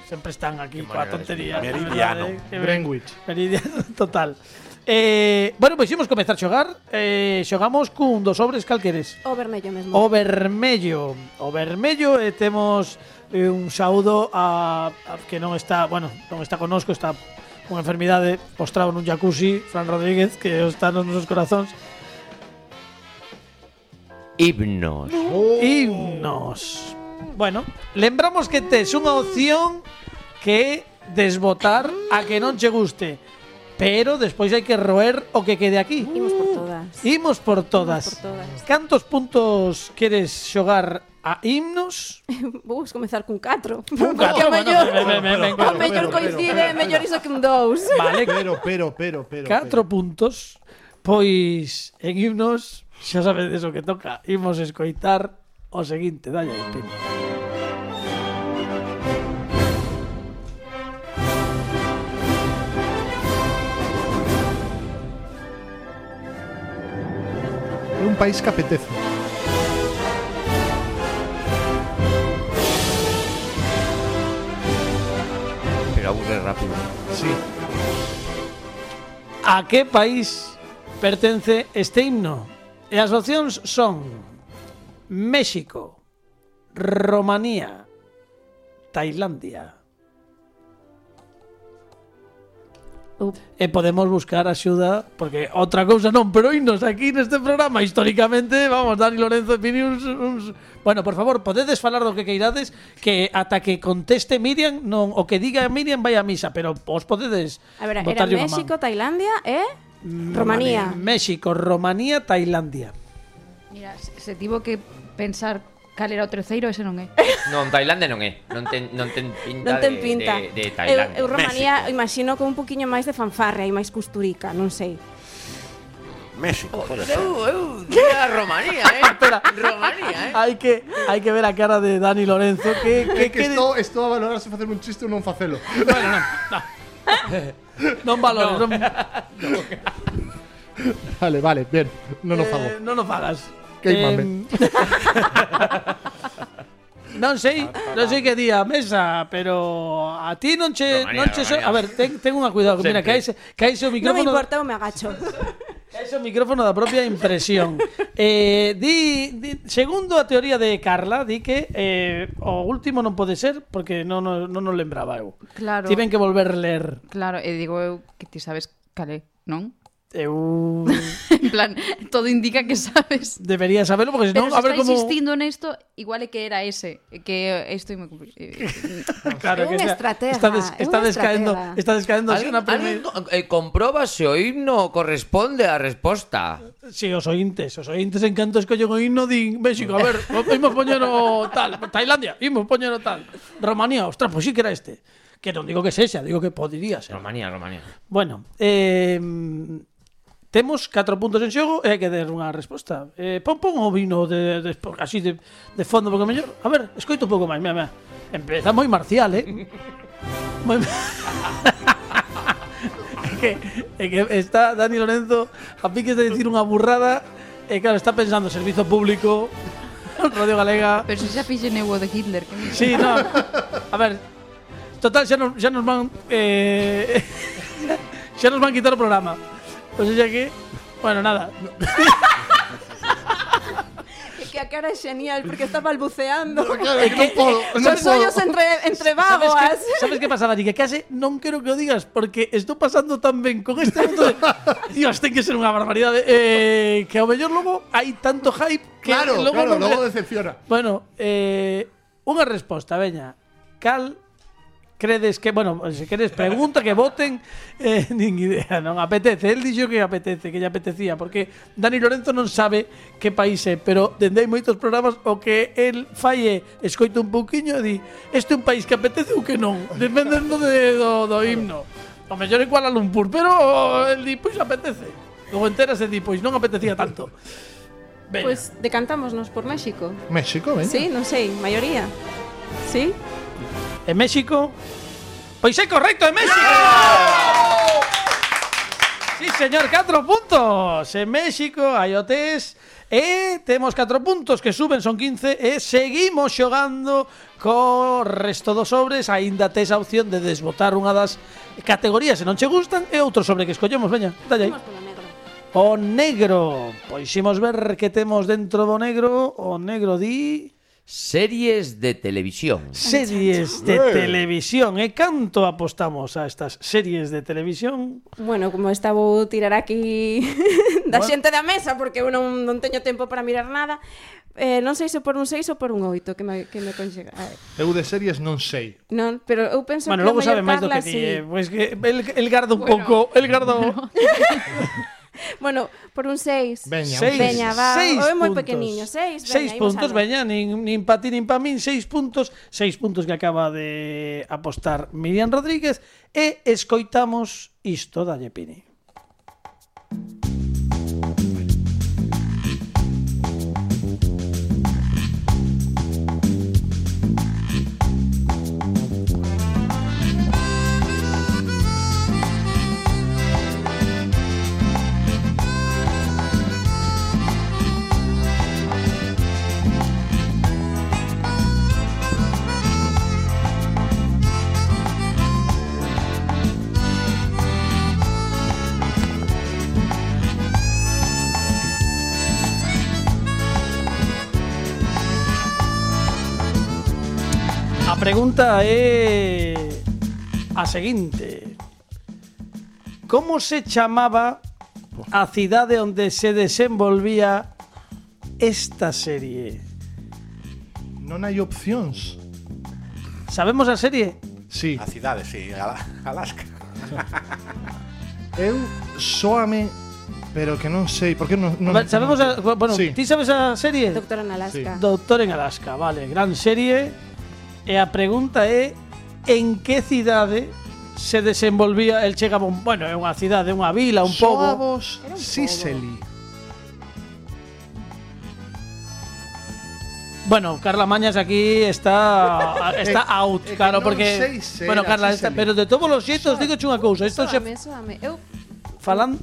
[SPEAKER 2] Sempre están aquí coa tontería.
[SPEAKER 4] Meridiano.
[SPEAKER 6] Greenwich.
[SPEAKER 2] Meridiano total. Eh, bueno, pois pues, imos comezar a xogar. Eh, Xogamos cun dos sobres calqueres.
[SPEAKER 3] O vermello mesmo.
[SPEAKER 2] O vermello. O vermello eh, temos eh, un saúdo a, a que non está Bueno, non está conosco Está con enfermidade postrado nun jacuzzi Fran Rodríguez que está nos nosos corazóns.
[SPEAKER 5] Himnos. Oh.
[SPEAKER 2] Himnos. Bueno, lembramos que tes unha opción Que é desbotar a que non che guste. Pero despois hai que roer o que quede aquí.
[SPEAKER 3] Imos por todas.
[SPEAKER 2] Imos por todas.
[SPEAKER 3] Imos por todas.
[SPEAKER 2] Cantos puntos queres xogar a himnos?
[SPEAKER 3] Vou comezar cun 4.
[SPEAKER 2] Un
[SPEAKER 3] 4,
[SPEAKER 2] bueno, me,
[SPEAKER 3] O mellor coincide, mellor iso que un 2.
[SPEAKER 2] Vale.
[SPEAKER 6] Pero, pero, pero, pero.
[SPEAKER 2] 4 puntos. Pois en himnos, xa sabedes o que toca. Imos escoitar o seguinte, dalle aí,
[SPEAKER 6] Un país que apetece.
[SPEAKER 5] Pero aburre rápido.
[SPEAKER 6] Sí.
[SPEAKER 2] A que país pertence este himno? E as opcións son México, Romanía, Tailandia. E podemos buscar axuda porque outra cousa non, pero himnos aquí neste programa históricamente, vamos, Dani Lorenzo Pini uns, uns... Bueno, por favor, podedes falar do que queirades que ata que conteste Miriam, non o que diga Miriam vai a misa, pero os podedes
[SPEAKER 3] A ver, era. México, Tailandia e Romanía.
[SPEAKER 2] México, Romanía, Tailandia.
[SPEAKER 9] Mira, se, se tivo que pensar cal era o terceiro, ese non é.
[SPEAKER 5] Non, Tailandia non é. Non ten, non ten pinta,
[SPEAKER 3] Non ten
[SPEAKER 5] de,
[SPEAKER 3] pinta.
[SPEAKER 5] de, de
[SPEAKER 3] eu,
[SPEAKER 5] Tailandia.
[SPEAKER 3] eu Romanía imagino con un poquinho máis de fanfarria e máis custurica, non sei.
[SPEAKER 4] México, pode ser.
[SPEAKER 5] Eu, eu, diría Romanía, eh.
[SPEAKER 2] Espera.
[SPEAKER 5] Romanía, eh.
[SPEAKER 2] Hai que hai que ver a cara de Dani Lorenzo que
[SPEAKER 6] Que,
[SPEAKER 2] que,
[SPEAKER 6] que
[SPEAKER 2] que
[SPEAKER 6] estou, estou a valorar se facer un chiste ou non facelo.
[SPEAKER 2] Bueno, non. Non, non valores, non,
[SPEAKER 6] Vale, vale, bien. Non o fago.
[SPEAKER 2] eh, non o fagas.
[SPEAKER 6] Queimame.
[SPEAKER 2] Eh, non sei, non sei que día a mesa, pero a ti non che
[SPEAKER 5] Romanía,
[SPEAKER 2] non che so, a ver, ten ten unha cuidado, que mira, caise caise o micrófono.
[SPEAKER 3] Non me importa, eu me agacho.
[SPEAKER 2] Caise o micrófono da propia impresión. Eh, di, di segundo a teoría de Carla, di que eh, o último non pode ser porque non non non o lembraba eu.
[SPEAKER 9] Claro.
[SPEAKER 2] Tiven que volver ler.
[SPEAKER 9] Claro, e digo eu que ti sabes cal é, non?
[SPEAKER 2] Eu
[SPEAKER 9] en plan, todo indica que sabes.
[SPEAKER 2] debería saberlo porque
[SPEAKER 9] Pero
[SPEAKER 2] senón
[SPEAKER 9] se
[SPEAKER 2] a ver
[SPEAKER 9] está
[SPEAKER 2] como
[SPEAKER 9] insistindo nesto, igual é que era ese, que esto me
[SPEAKER 2] Claro,
[SPEAKER 3] É
[SPEAKER 2] que
[SPEAKER 3] estratega,
[SPEAKER 2] está, des, está descaendo,
[SPEAKER 3] estratega.
[SPEAKER 2] está descaendo así una
[SPEAKER 5] alguén eh, comprueba se o himno corresponde á resposta.
[SPEAKER 2] Si, os ointes, os ointes en canto escollen o himno din México, a ver, imos poñero tal, Tailandia, imos poñero tal, Romanía, ostras, pois sí que era este. Que non digo que sexa, digo que podría ser.
[SPEAKER 5] Romanía, Romanía.
[SPEAKER 2] Bueno, eh, Temos 4 puntos en xogo e hai que dar unha resposta. Eh, pon pon o vino de, de, de así de, de fondo porque mellor. A ver, escoito un pouco máis, mira, mira. Empeza moi marcial, eh. moi... é que, é que está Dani Lorenzo a piques de dicir unha burrada e claro, está pensando servizo público, Radio Galega.
[SPEAKER 9] Pero se xa fixen eu o de Hitler, que
[SPEAKER 2] Sí, no. A ver. Total, xa nos, xa nos van eh, xa nos van quitar o programa. Pues xa que, bueno, nada.
[SPEAKER 3] Que a cara é genial porque está balbuceando.
[SPEAKER 6] Claro, que podo, non
[SPEAKER 3] Son ollos
[SPEAKER 6] podo.
[SPEAKER 3] entre, entre
[SPEAKER 2] ¿Sabes que, sabes Dani? Que case non quero que o digas porque estou pasando tan ben con este de... Dios, ten que ser unha barbaridade. Eh, que ao mellor logo hai tanto hype que
[SPEAKER 6] Claro,
[SPEAKER 2] logo
[SPEAKER 6] claro, logo decepciona.
[SPEAKER 2] Bueno, eh, unha resposta, veña. Cal credes que, bueno, se queres pregunta que voten, eh, nin idea, non apetece. El dixo que apetece, que lle apetecía, porque Dani Lorenzo non sabe que país é, pero dende hai moitos programas o que el falle, escoito un pouquiño e di, este é un país que apetece ou que non, dependendo de, do, do himno. O mellor é Kuala Lumpur, pero oh, el di, pois apetece. Ou enteras e di, pois non apetecía tanto. Veña.
[SPEAKER 3] Pois decantámonos por México.
[SPEAKER 6] México, ven.
[SPEAKER 3] Sí, non sei, maioría. Sí?
[SPEAKER 2] En México. Pois é correcto, en México. Sí, señor, 4 puntos. En México test e temos 4 puntos que suben, son 15 e seguimos xogando co resto dos sobres, aínda tes a opción de desbotar unha das categorías se non che gustan e outro sobre que escollemos, veña, dalle aí. O negro, pois imos ver que temos dentro do negro. O negro di
[SPEAKER 5] Series de televisión.
[SPEAKER 2] Series de televisión. E canto apostamos a estas series de televisión?
[SPEAKER 3] Bueno, como esta vou tirar aquí da xente da mesa porque eu non, non teño tempo para mirar nada, eh, non sei se por un 6 ou por un 8 que me, que me conxega.
[SPEAKER 6] Eu de series non sei.
[SPEAKER 3] Non, pero eu penso
[SPEAKER 2] bueno,
[SPEAKER 3] que
[SPEAKER 2] logo sabe máis do que ti,
[SPEAKER 3] sí.
[SPEAKER 2] eh, pois pues que el, el garda un
[SPEAKER 9] bueno.
[SPEAKER 2] pouco, el garda...
[SPEAKER 3] bueno, por un 6.
[SPEAKER 6] Veña,
[SPEAKER 2] seis,
[SPEAKER 3] veña, va.
[SPEAKER 2] Seis
[SPEAKER 3] o é moi pequeniño,
[SPEAKER 2] 6.
[SPEAKER 3] 6
[SPEAKER 2] puntos, veña, nin, nin pa ti, nin pa min, 6 puntos. 6 puntos que acaba de apostar Miriam Rodríguez. E escoitamos isto da Pini. Thank pregunta é a seguinte. Como se chamaba a cidade onde se desenvolvía esta serie?
[SPEAKER 6] Non hai opcións.
[SPEAKER 2] Sabemos a serie?
[SPEAKER 6] Sí.
[SPEAKER 4] A cidade, sí, Alaska.
[SPEAKER 6] Eu soame Pero que non sei, porque non, non
[SPEAKER 2] Sabemos, a, bueno,
[SPEAKER 6] sí.
[SPEAKER 2] ti sabes a serie?
[SPEAKER 3] Doctor en Alaska. Sí.
[SPEAKER 2] Doctor en Alaska, vale, gran serie E a pregunta é en que cidade se desenvolvía el chegaba un, bueno, é unha cidade, unha vila, un pobo.
[SPEAKER 6] Soavos
[SPEAKER 3] Era un pobo.
[SPEAKER 6] Sicily.
[SPEAKER 2] Bueno, Carla Mañas aquí está está out, claro, porque
[SPEAKER 6] se
[SPEAKER 2] bueno, Carla, pero de todos os xeitos digo unha cousa, isto
[SPEAKER 3] soame. Eu
[SPEAKER 2] Falan...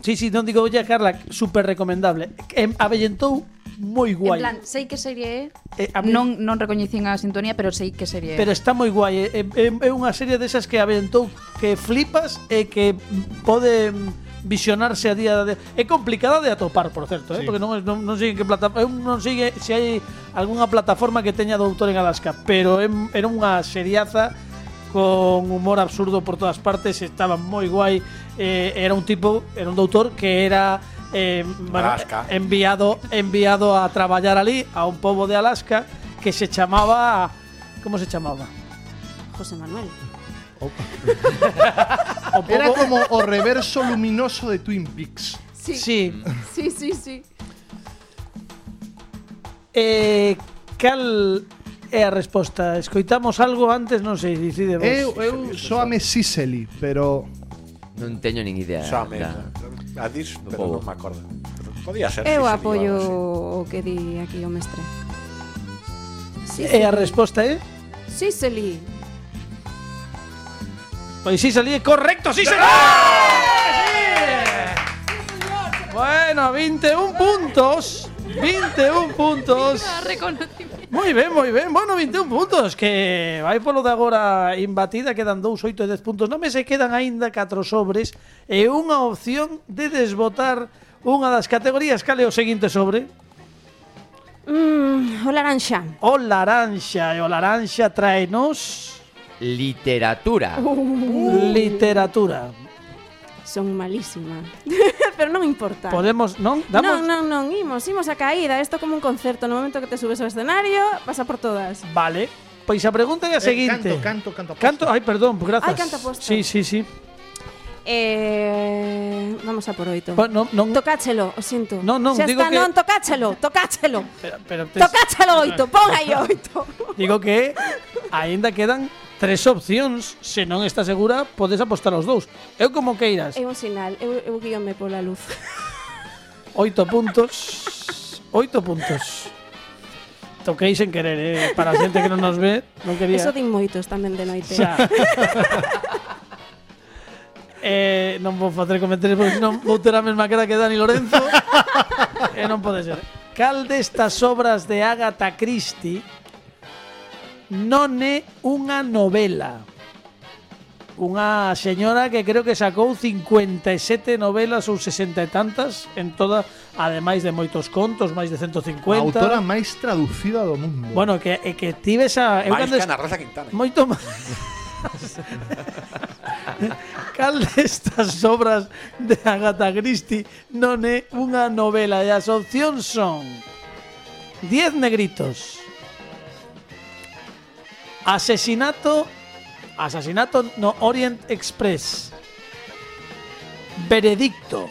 [SPEAKER 2] Sí, sí, non digo ya, Carla, super recomendable. Em, avellentou moi guai.
[SPEAKER 9] En plan, sei que serie é,
[SPEAKER 2] eh, a mí...
[SPEAKER 9] non, non recoñecín a sintonía, pero sei que serie é.
[SPEAKER 2] Pero está moi guai, é, é, é unha serie desas que aventou que flipas e que pode visionarse a día de É complicada de atopar, por certo, eh,
[SPEAKER 6] sí. eh?
[SPEAKER 2] porque non, non, non sei en que plataforma, non sei se hai algunha plataforma que teña Doutor en Alaska, pero é, era unha seriaza con humor absurdo por todas partes, estaba moi guai, eh, era un tipo, era un doutor que era eh, bueno, enviado enviado a traballar ali a un pobo de Alaska que se chamaba como se chamaba?
[SPEAKER 3] José Manuel.
[SPEAKER 2] O
[SPEAKER 6] Era
[SPEAKER 2] pobo-
[SPEAKER 6] como o reverso luminoso de Twin Peaks.
[SPEAKER 3] Sí.
[SPEAKER 2] Sí.
[SPEAKER 3] Sí, sí, sí.
[SPEAKER 2] Eh, cal é a resposta? Escoitamos algo antes, non sei, decidemos.
[SPEAKER 6] Eu, eu soame Sicily, pero
[SPEAKER 5] Non teño nin idea.
[SPEAKER 4] Xame.
[SPEAKER 5] da-
[SPEAKER 4] A dis, pero non me acordo. Podía ser.
[SPEAKER 3] Eu
[SPEAKER 4] Sicily
[SPEAKER 3] apoio o que di aquí o mestre. Sí,
[SPEAKER 2] E a resposta é?
[SPEAKER 3] Sicily.
[SPEAKER 2] Pois sí, salí correcto, sí, salí. Bueno, 21 puntos. 21 puntos. moi ben, moi ben. Bueno, 21 puntos que vai polo de agora imbatida, quedan 2, 8 e 10 puntos. Non me se quedan aínda 4 sobres e unha opción de desbotar unha das categorías. Cale o seguinte sobre?
[SPEAKER 3] Mm, o laranxa.
[SPEAKER 2] O laranxa, e o laranxa traenos...
[SPEAKER 5] Literatura. Uh.
[SPEAKER 2] Literatura.
[SPEAKER 3] Son malísima. Pero non importa.
[SPEAKER 2] Podemos, non?
[SPEAKER 3] Non, non, non, imos, imos a caída. Isto como un concerto. No momento que te subes ao escenario, pasa por todas.
[SPEAKER 2] Vale. Pois a pregunta é a
[SPEAKER 6] Eh,
[SPEAKER 2] seguinte.
[SPEAKER 6] canto, canto, canto.
[SPEAKER 2] Canto, ai, perdón, grazas.
[SPEAKER 3] Ai, canto aposto.
[SPEAKER 2] Sí, sí, sí.
[SPEAKER 3] Eh, vamos a por oito.
[SPEAKER 2] Pa- non, non,
[SPEAKER 3] Tocáchelo, o sinto.
[SPEAKER 2] Non, non,
[SPEAKER 3] Xa
[SPEAKER 2] digo
[SPEAKER 3] está,
[SPEAKER 2] que-
[SPEAKER 3] non, tocáchelo, tocáchelo.
[SPEAKER 2] pero, pero tes-
[SPEAKER 3] Tocáchelo oito, pon aí oito.
[SPEAKER 2] digo que aínda quedan tres opcións, se non está segura, podes apostar os dous. Eu como queiras.
[SPEAKER 3] É un sinal, eu, eu guíome pola luz.
[SPEAKER 2] Oito puntos. Oito puntos. Toquei sen querer, eh? para a xente que non nos ve, non quería.
[SPEAKER 3] Eso din moitos tamén de noite.
[SPEAKER 2] Xa. eh, non vou facer comentarios porque senón vou ter a mesma cara que Dani Lorenzo. e eh, non pode ser. Cal destas obras de Agatha Christie non é unha novela. Unha señora que creo que sacou 57 novelas ou 60 e tantas en toda, ademais de moitos contos, máis de 150.
[SPEAKER 6] A autora máis traducida do mundo.
[SPEAKER 2] Bueno, que e que tive esa eu
[SPEAKER 4] máis que Ana Rosa Quintana.
[SPEAKER 2] Moito máis. Cal destas obras de Agatha Christie non é unha novela e as opcións son 10 negritos Asesinato Asesinato no Orient Express Veredicto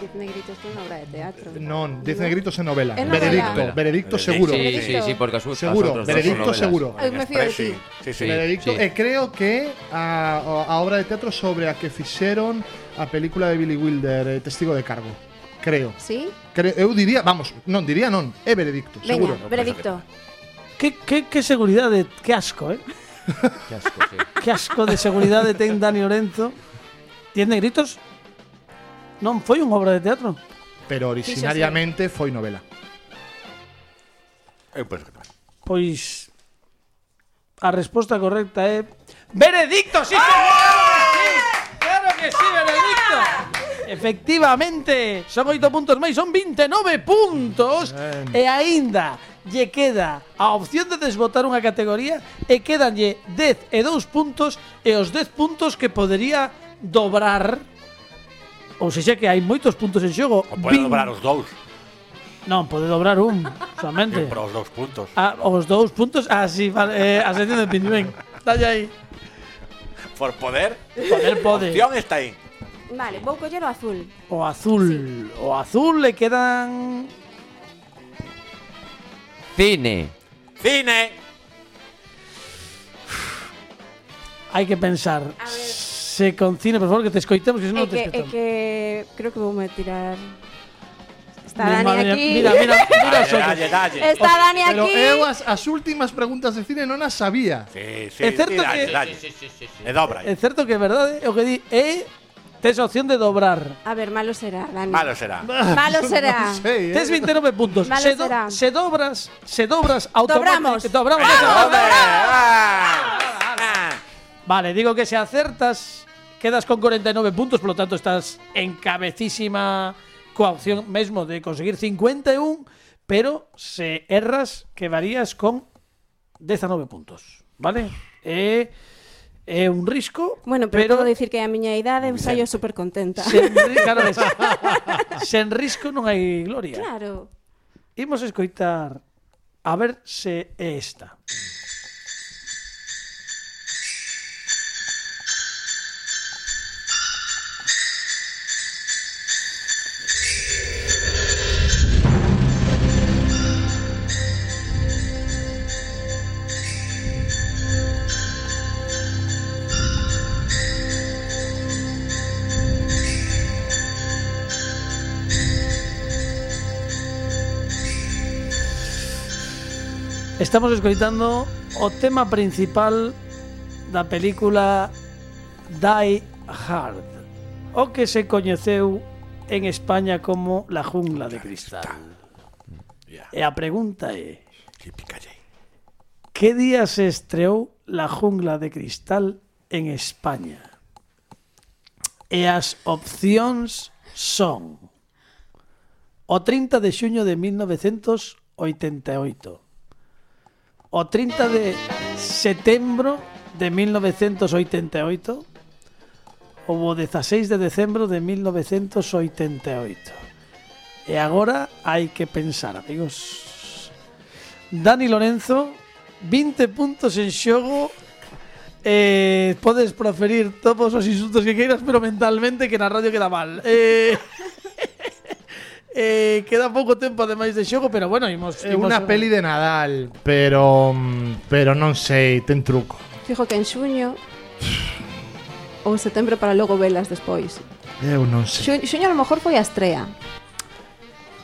[SPEAKER 3] Diez negritos que é unha obra de teatro.
[SPEAKER 6] Non, Diez negritos en novela.
[SPEAKER 3] É novela.
[SPEAKER 6] Veredicto,
[SPEAKER 5] Novela.
[SPEAKER 6] veredicto
[SPEAKER 4] Sí,
[SPEAKER 6] seguro.
[SPEAKER 5] Sí, sí,
[SPEAKER 3] Veredicto.
[SPEAKER 5] sí, porque as
[SPEAKER 6] Seguro, veredicto seguro.
[SPEAKER 3] Me fío de ti.
[SPEAKER 4] Sí, sí, sí.
[SPEAKER 6] Veredicto.
[SPEAKER 5] sí.
[SPEAKER 6] E creo que a, a obra de teatro sobre a que fixeron a película de Billy Wilder, eh, Testigo de Cargo. Creo.
[SPEAKER 3] Sí?
[SPEAKER 6] Creo, eu diría, vamos, non diría non, é veredicto, seguro.
[SPEAKER 3] Veña, veredicto.
[SPEAKER 2] Que, que, que seguridade, que asco, eh?
[SPEAKER 5] Que asco, sí.
[SPEAKER 2] Que asco de seguridade ten Dani Lorenzo. Diez negritos non foi unha obra de teatro.
[SPEAKER 6] Pero originariamente foi novela.
[SPEAKER 4] Que tamén.
[SPEAKER 2] Pois a resposta correcta é veredicto, sí, señor. Sí, claro que sí, veredicto. Efectivamente, son 8 puntos máis, son 29 puntos e aínda lle queda a opción de desbotar unha categoría e quedanlle 10 e 2 puntos e os 10 puntos que podería dobrar ou sexa que hai moitos puntos en xogo.
[SPEAKER 4] O pode
[SPEAKER 2] 20.
[SPEAKER 4] dobrar os dous.
[SPEAKER 2] Non, pode dobrar un, solamente.
[SPEAKER 4] Pero os dous puntos.
[SPEAKER 2] Ah, os dous puntos, ah, sí, vale, eh, a sección de Pindimén. Dalle aí.
[SPEAKER 4] Por poder.
[SPEAKER 2] Poder pode.
[SPEAKER 4] A opción está aí.
[SPEAKER 3] Vale, vou coller o azul.
[SPEAKER 2] O azul. Sí. O azul le quedan
[SPEAKER 5] Cine.
[SPEAKER 4] Cine.
[SPEAKER 2] hai que pensar.
[SPEAKER 3] A ver.
[SPEAKER 2] Se con cine, por favor, que te escoitemos, que
[SPEAKER 3] É
[SPEAKER 2] senón te
[SPEAKER 3] que, é
[SPEAKER 2] escoitamos.
[SPEAKER 3] que creo que vou me tirar. Está
[SPEAKER 2] Mi
[SPEAKER 3] Dani
[SPEAKER 2] madre,
[SPEAKER 3] aquí.
[SPEAKER 2] Mira, mira, mira
[SPEAKER 4] Dalle,
[SPEAKER 2] os
[SPEAKER 4] dalle, dalle.
[SPEAKER 3] Está Dani
[SPEAKER 6] Pero
[SPEAKER 3] aquí.
[SPEAKER 6] eu as, as últimas preguntas de cine non as sabía.
[SPEAKER 4] Sí, sí,
[SPEAKER 2] É certo
[SPEAKER 4] sí, dalle,
[SPEAKER 2] que-
[SPEAKER 4] dalle. E dobra
[SPEAKER 2] É
[SPEAKER 4] aí.
[SPEAKER 2] certo que é verdade, o que di é tes a opción de dobrar.
[SPEAKER 3] A ver, malo será, Dani.
[SPEAKER 4] Malo será.
[SPEAKER 3] Malo será.
[SPEAKER 6] Sei, eh.
[SPEAKER 2] Tes 29 puntos.
[SPEAKER 3] Malo
[SPEAKER 2] se, do-
[SPEAKER 3] será.
[SPEAKER 2] se dobras, se dobras
[SPEAKER 3] Dobramos.
[SPEAKER 2] automáticamente. Dobramos. Vale, digo que se acertas, quedas con 49 puntos, por lo tanto estás en cabecísima coa opción mesmo de conseguir 51, pero se erras quedarías con 19 puntos, vale? É, é un risco,
[SPEAKER 3] bueno, pero, podo dicir que a miña idade saio super contenta.
[SPEAKER 2] Sen, claro, sen risco non hai gloria.
[SPEAKER 3] Claro.
[SPEAKER 2] Imos escoitar a ver se é esta. Estamos escoitando o tema principal da película Die Hard, o que se coñeceu en España como La jungla de cristal. E a pregunta é Que día se estreou La jungla de cristal en España? E as opcións son O 30 de xuño de 1988 o 30 de setembro de 1988 ou o 16 de decembro de 1988. E agora hai que pensar, amigos. Dani Lorenzo, 20 puntos en xogo Eh, podes proferir todos os insultos que queiras, pero mentalmente que na radio queda mal. Eh, eh, queda pouco tempo ademais de xogo, pero bueno, imos, imos
[SPEAKER 6] unha peli de Nadal, pero pero non sei, ten truco.
[SPEAKER 3] Fijo que en xuño ou setembro para logo velas despois.
[SPEAKER 6] Eu non sei.
[SPEAKER 3] Xu, xuño a lo mejor foi a estrea.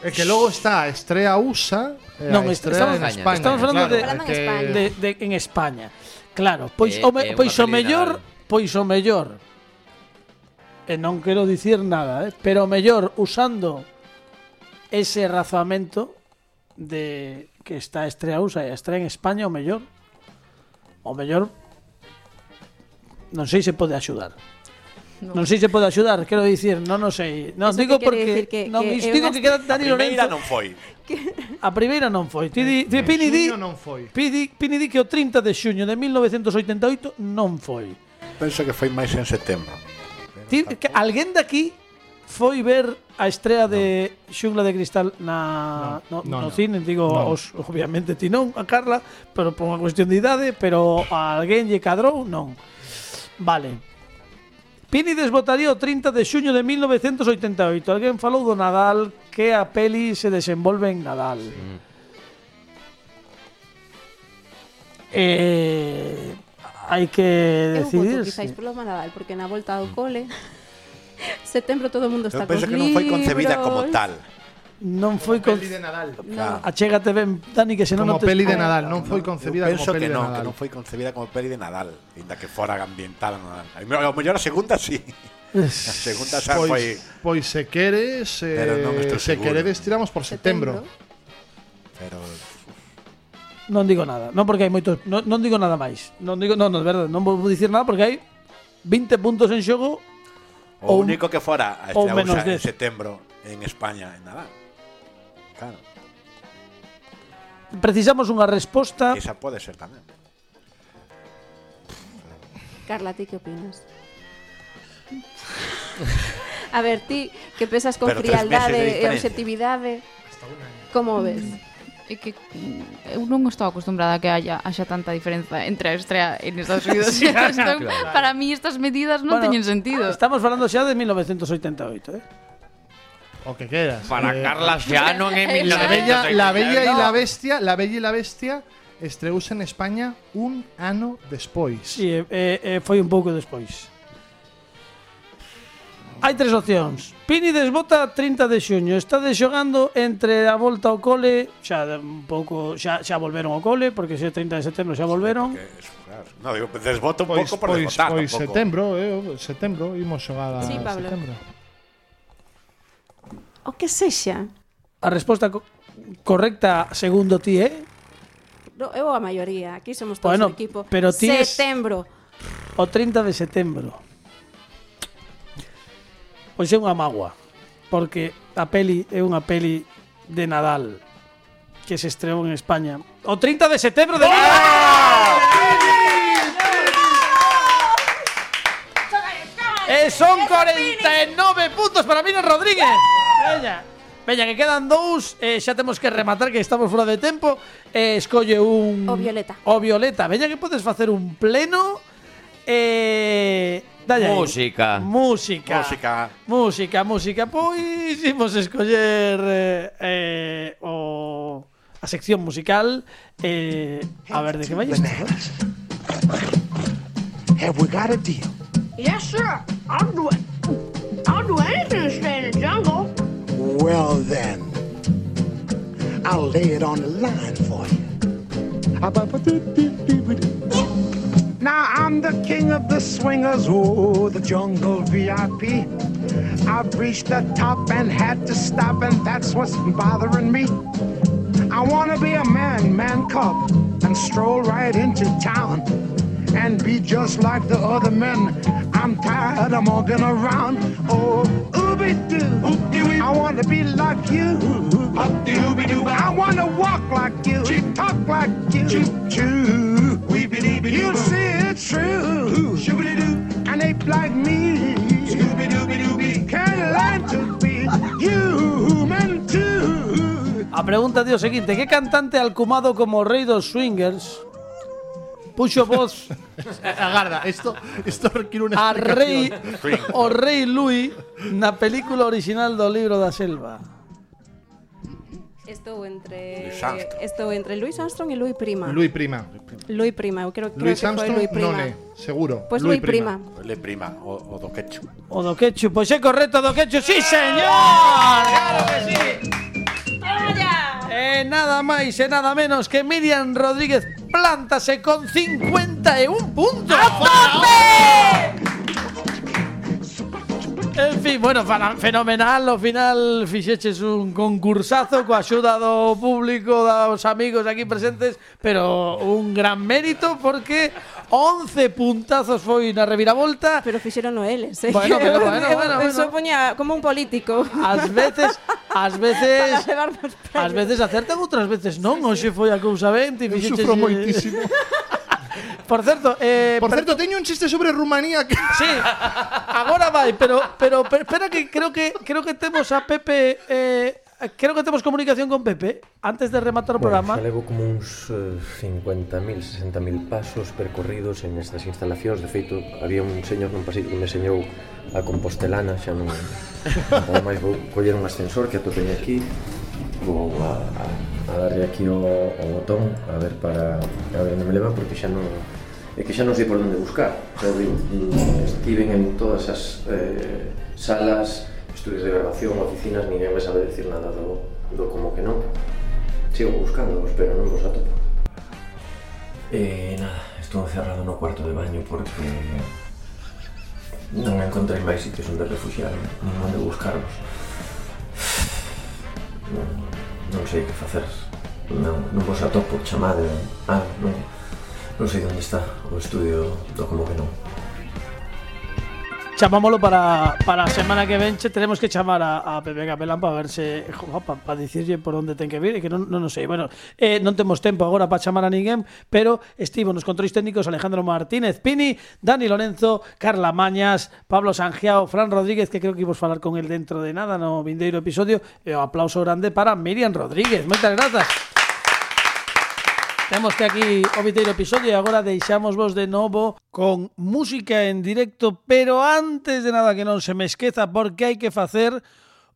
[SPEAKER 6] É que logo está a estrea USA e
[SPEAKER 2] Non,
[SPEAKER 6] a
[SPEAKER 2] est-
[SPEAKER 6] estrea
[SPEAKER 2] estamos-
[SPEAKER 6] en España.
[SPEAKER 2] estamos falando de-
[SPEAKER 3] en
[SPEAKER 6] que-
[SPEAKER 3] España.
[SPEAKER 2] de, de, en España. Claro, pois
[SPEAKER 5] É-
[SPEAKER 2] o, me,
[SPEAKER 5] unha
[SPEAKER 2] pois o
[SPEAKER 5] peli de
[SPEAKER 2] mellor, pois o mellor. E non quero dicir nada, eh, pero o mellor usando ese razamento de que está a USA e a en España o mellor o mellor non sei se pode axudar No. Non sei se pode axudar, quero dicir, non o sei. Non
[SPEAKER 3] Eso
[SPEAKER 2] digo porque
[SPEAKER 3] que,
[SPEAKER 2] non
[SPEAKER 3] que,
[SPEAKER 2] digo que queda Dani Lorenzo.
[SPEAKER 4] A primeira non foi.
[SPEAKER 2] A primeira non foi. Ti di, eh,
[SPEAKER 6] ti
[SPEAKER 2] Pini di,
[SPEAKER 6] non foi.
[SPEAKER 2] Pini, Pini di que o 30 de xuño de 1988 non foi.
[SPEAKER 4] Penso que foi máis en setembro.
[SPEAKER 2] Ti, que alguén daqui foi ver a estrea de no. Xungla de Cristal na, no,
[SPEAKER 6] no,
[SPEAKER 2] no,
[SPEAKER 6] no
[SPEAKER 2] cine, digo,
[SPEAKER 6] no.
[SPEAKER 2] Os, obviamente ti non, a Carla, pero por unha cuestión de idade, pero a alguén lle cadrou, non. Vale. Pínides votaría o 30 de xuño de 1988. Alguén falou do Nadal, que a peli se desenvolve en Nadal. Sí. Eh, hai que decidir.
[SPEAKER 3] Eu voto quizáis polo Nadal, porque na volta ao cole... Mm. Setembro todo o mundo está
[SPEAKER 4] Eu
[SPEAKER 3] penso
[SPEAKER 4] que non foi concebida como tal.
[SPEAKER 2] Non foi con
[SPEAKER 6] peli de Nadal.
[SPEAKER 3] No.
[SPEAKER 2] Achégate ah, ben, Dani, que senón non te...
[SPEAKER 6] peli de ah. Nadal, non foi concebida como peli
[SPEAKER 4] que
[SPEAKER 6] de
[SPEAKER 4] non,
[SPEAKER 6] Nadal.
[SPEAKER 4] que non foi concebida como peli de Nadal, ainda que fora ambientada no Nadal. A mellor a segunda si. Sí. A segunda xa
[SPEAKER 6] pois,
[SPEAKER 4] foi
[SPEAKER 6] Pois se queres, eh,
[SPEAKER 4] non
[SPEAKER 6] se queredes tiramos por setembro. setembro.
[SPEAKER 4] Pero
[SPEAKER 2] non digo nada. Non porque hai moitos, non, non digo nada máis. Non digo, non, non, verdade, non vou dicir nada porque hai 20 puntos en xogo
[SPEAKER 4] O
[SPEAKER 2] ou,
[SPEAKER 4] único que fora a
[SPEAKER 2] este menos
[SPEAKER 4] en setembro en España, en Nadal. Claro.
[SPEAKER 2] Precisamos unha resposta.
[SPEAKER 4] Esa pode ser tamén.
[SPEAKER 3] Carla, ti que opinas? A ver, ti que pesas con
[SPEAKER 4] Pero
[SPEAKER 3] frialdade e objetividade. Como ves?
[SPEAKER 9] é que mm, eu non estou acostumbrada a que haya, haxa tanta diferenza entre a estrea en Estados Unidos sí, e a. Para mí estas medidas non
[SPEAKER 2] bueno,
[SPEAKER 9] teñen sentido.
[SPEAKER 2] Estamos falando xa de 1988, eh?
[SPEAKER 6] O que queras.
[SPEAKER 5] Para
[SPEAKER 6] eh,
[SPEAKER 5] Carla xa non é
[SPEAKER 6] La Bella, la bella
[SPEAKER 5] no.
[SPEAKER 6] y la Bestia, La Bella y la Bestia estreouse en España un ano despois.
[SPEAKER 2] Sí, eh, eh, eh foi un pouco despois hai tres opcións. Pini desbota 30 de xuño. Estades xogando entre a volta ao cole, xa un pouco xa xa volveron ao cole, porque se 30 de setembro xa volveron.
[SPEAKER 4] Claro. No, digo, desbota un
[SPEAKER 6] pois,
[SPEAKER 4] pouco por
[SPEAKER 6] pois,
[SPEAKER 4] desbotar.
[SPEAKER 6] Pois setembro, eh, setembro imos xogar a
[SPEAKER 3] sí, Pablo.
[SPEAKER 6] setembro.
[SPEAKER 3] O que sexa.
[SPEAKER 2] A resposta co correcta segundo ti, eh?
[SPEAKER 3] No, eu a maioría, aquí somos todos
[SPEAKER 2] bueno,
[SPEAKER 3] equipo.
[SPEAKER 2] Pero ti
[SPEAKER 3] setembro.
[SPEAKER 2] O 30 de setembro. Pois é unha magua, porque a peli é unha peli de Nadal que se estreou en España. O 30 de setembro de E son 49 puntos para Miriam Rodríguez. Veña. Veña, que quedan dous eh, Xa temos que rematar que estamos fora de tempo eh, Escolle un
[SPEAKER 3] O Violeta.
[SPEAKER 2] O Violeta Veña que podes facer un pleno eh, dalle aí.
[SPEAKER 5] Música.
[SPEAKER 2] Música
[SPEAKER 4] Música.
[SPEAKER 2] Música, música Pois imos escoller eh, eh, o, A sección musical eh, A ver de que vai isto
[SPEAKER 10] Bananas. Have we got a deal?
[SPEAKER 11] Yes, sir. I'll do it. I'll do anything to stay in the jungle.
[SPEAKER 10] Well, then, I'll lay it on the line for you. Now I'm the king of the swingers, oh, the jungle VIP. I've reached the top and had to stop, and that's what's bothering me. I wanna be a man, man cub, and stroll right into town and be just like the other men. I'm tired of walking around. Oh, ooby doo. I want to be like you. I want to walk like you, talk like you. Choo. You'll see it's true. And ape like me. can't learn to be human too.
[SPEAKER 2] A pregunta de o seguinte, que cantante alcumado como rei dos swingers puxo voz
[SPEAKER 6] Agarda, isto isto requiere unha
[SPEAKER 2] A rei o rei Louis na película original do libro da selva.
[SPEAKER 3] Estou entre
[SPEAKER 4] Louis Armstrong.
[SPEAKER 3] estou entre Louis Armstrong e Louis Prima.
[SPEAKER 6] Louis Prima.
[SPEAKER 3] Louis Prima, eu creo, creo
[SPEAKER 6] Louis
[SPEAKER 3] que foi
[SPEAKER 6] Armstrong
[SPEAKER 3] Louis Prima.
[SPEAKER 6] non é, seguro.
[SPEAKER 3] Pois Louis Prima.
[SPEAKER 4] Le prima, o, o do quechu.
[SPEAKER 2] O do quechu, pois é correcto do quechu, sí señor. Claro que sí. E nada máis e nada menos que Miriam Rodríguez plántase con 51 puntos. En fin, bueno, fenomenal, ao final fixeches un concursazo coa axuda do público, dos amigos aquí presentes, pero un gran mérito porque 11 puntazos foi na reviravolta.
[SPEAKER 3] Pero fixeron eles, eh?
[SPEAKER 2] Bueno, pero bueno, bueno, bueno.
[SPEAKER 3] Eso poña como un político.
[SPEAKER 2] Ás veces, ás veces, ás veces acertan, outras veces non. Hoxe foi a cousa ben, ti fixeches...
[SPEAKER 6] Eu sufro moitísimo.
[SPEAKER 2] Por certo, eh,
[SPEAKER 6] Por certo, teño un chiste sobre Rumanía que...
[SPEAKER 2] Sí, agora vai, pero, pero, pero espera que creo que creo que temos a Pepe eh, creo que temos comunicación con Pepe antes de rematar o bueno, programa.
[SPEAKER 7] Bueno, levo como uns eh, 50.000, 60.000 pasos percorridos en estas instalacións. De feito, había un señor nun pasito que me enseñou a Compostelana, xa non... Ademais, vou coller un ascensor que atopei aquí vou a, a, a darle aquí o, o botón a ver para a ver onde me leva porque xa non é que xa non sei por onde buscar. Xa digo, mm, estiven en todas as eh, salas estudios de grabación, oficinas ninguén me sabe decir nada do, do como que non. Sigo buscando, pero non vos atopo. Eh, nada, estou encerrado no cuarto de baño porque non encontrei máis sitios onde refugiarme, non onde buscarvos. Non, non sei que facer. Non, non vos atopo, chamade. Ah, non, non sei onde está o estudio do como que non.
[SPEAKER 2] Chamámoslo para, para a semana que ven Tenemos que chamar a, a Pepe Capelán Para ver se Para pa dicirlle por onde ten que vir E que non, non, non sei Bueno, eh, non temos tempo agora para chamar a ninguén Pero estivo nos controis técnicos Alejandro Martínez Pini Dani Lorenzo Carla Mañas Pablo Sangiao Fran Rodríguez Que creo que imos falar con el dentro de nada No vindeiro episodio E aplauso grande para Miriam Rodríguez. Moitas grazas Temos que aquí o viteiro episodio e agora deixamos vos de novo con música en directo, pero antes de nada que non se me esqueza porque hai que facer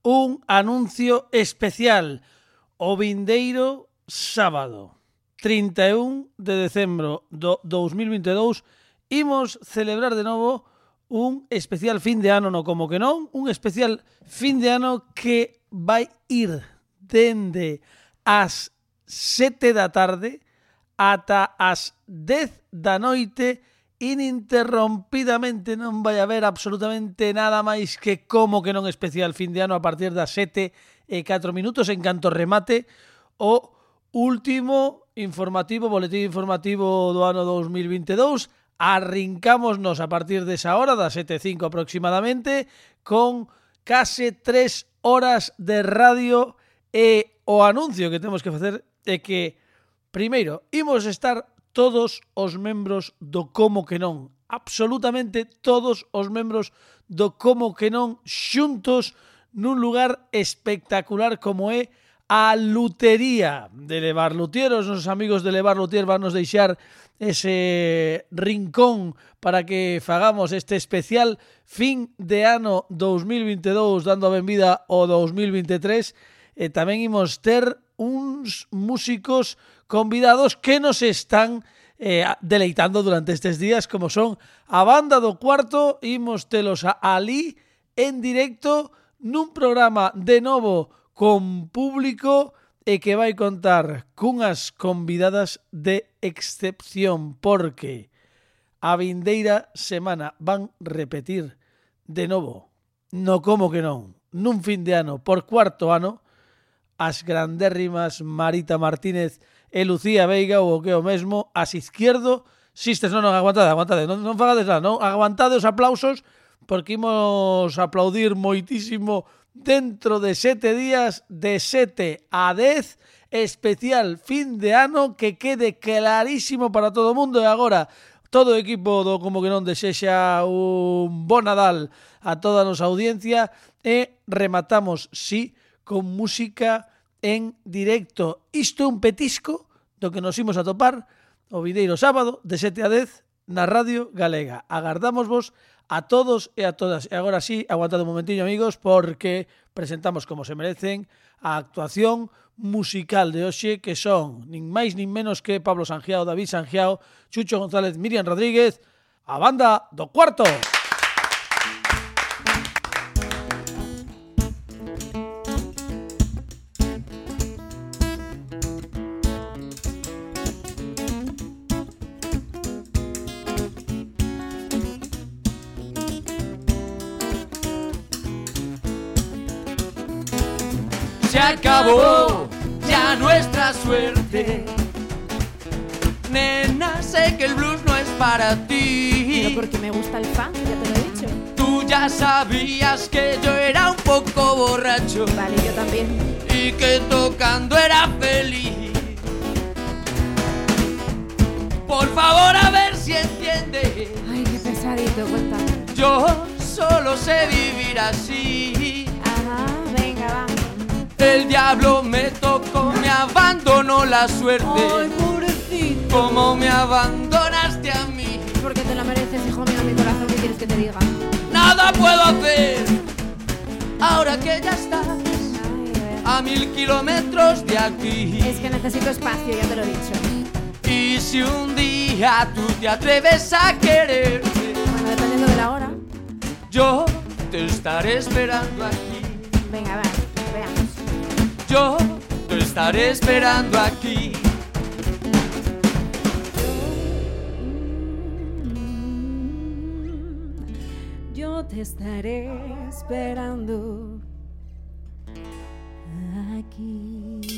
[SPEAKER 2] un anuncio especial. O vindeiro sábado 31 de decembro do 2022 imos celebrar de novo un especial fin de ano, no como que non, un especial fin de ano que vai ir dende as 7 da tarde ata as 10 da noite ininterrompidamente non vai haber absolutamente nada máis que como que non especial fin de ano a partir das 7 e 4 minutos en canto remate o último informativo, boletín informativo do ano 2022 arrincámonos a partir desa hora, das 7.05 aproximadamente, con case 3 horas de radio e o anuncio que temos que facer é que Primeiro, imos estar todos os membros do Como que non, absolutamente todos os membros do Como que non xuntos nun lugar espectacular como é a lutería de Levar Lutier. Os nosos amigos de Levar Lutier van nos deixar ese rincón para que fagamos este especial fin de ano 2022 dando a benvida ao 2023 e tamén imos ter uns músicos convidados que nos están eh, deleitando durante estes días como son a banda do cuarto, imos telos a Ali en directo nun programa de novo con público e que vai contar cunhas convidadas de excepción porque a vindeira semana van repetir de novo. No como que non nun fin de ano por cuarto ano as grandérrimas Marita Martínez e Lucía Veiga ou o que o mesmo as izquierdo Sistes, non, non, aguantade, aguantade, non, non fagades nada, non, aguantade os aplausos porque imos aplaudir moitísimo dentro de sete días, de sete a dez, especial fin de ano que quede clarísimo para todo o mundo e agora todo o equipo do Como que non desexa un bon Nadal a toda a nosa audiencia e rematamos, sí, con música en directo. Isto é un petisco do que nos imos a topar o videiro sábado de 7 a 10 na Radio Galega. Agardamos vos a todos e a todas. E agora sí, aguantad un momentiño, amigos, porque presentamos como se merecen a actuación musical de hoxe que son nin máis nin menos que Pablo Sangiao, David Sangiao, Chucho González, Miriam Rodríguez, a banda do cuarto.
[SPEAKER 12] ¡Aplausos! Acabó ya nuestra suerte. Nena, sé que el blues no es para ti.
[SPEAKER 3] Pero porque me gusta el funk, ya te lo he dicho.
[SPEAKER 12] Tú ya sabías que yo era un poco borracho.
[SPEAKER 3] Vale, yo también.
[SPEAKER 12] Y que tocando era feliz. Por favor, a ver si entiendes.
[SPEAKER 3] Ay, qué pesadito, cuéntame.
[SPEAKER 12] Yo solo sé vivir así. El diablo me tocó, me abandonó la suerte.
[SPEAKER 3] Ay, pobrecito.
[SPEAKER 12] Como me abandonaste a mí.
[SPEAKER 3] Porque te la mereces, hijo mío, mi corazón, ¿qué quieres que te diga?
[SPEAKER 12] Nada puedo hacer. Ahora que ya estás a mil kilómetros de aquí.
[SPEAKER 3] Es que necesito espacio, ya te lo he dicho.
[SPEAKER 12] Y si un día tú te atreves a querer,
[SPEAKER 3] Bueno, dependiendo de la hora.
[SPEAKER 12] yo te estaré esperando aquí.
[SPEAKER 3] Venga, va, veamos.
[SPEAKER 12] Yo te estaré esperando aquí.
[SPEAKER 3] Yo te estaré esperando aquí.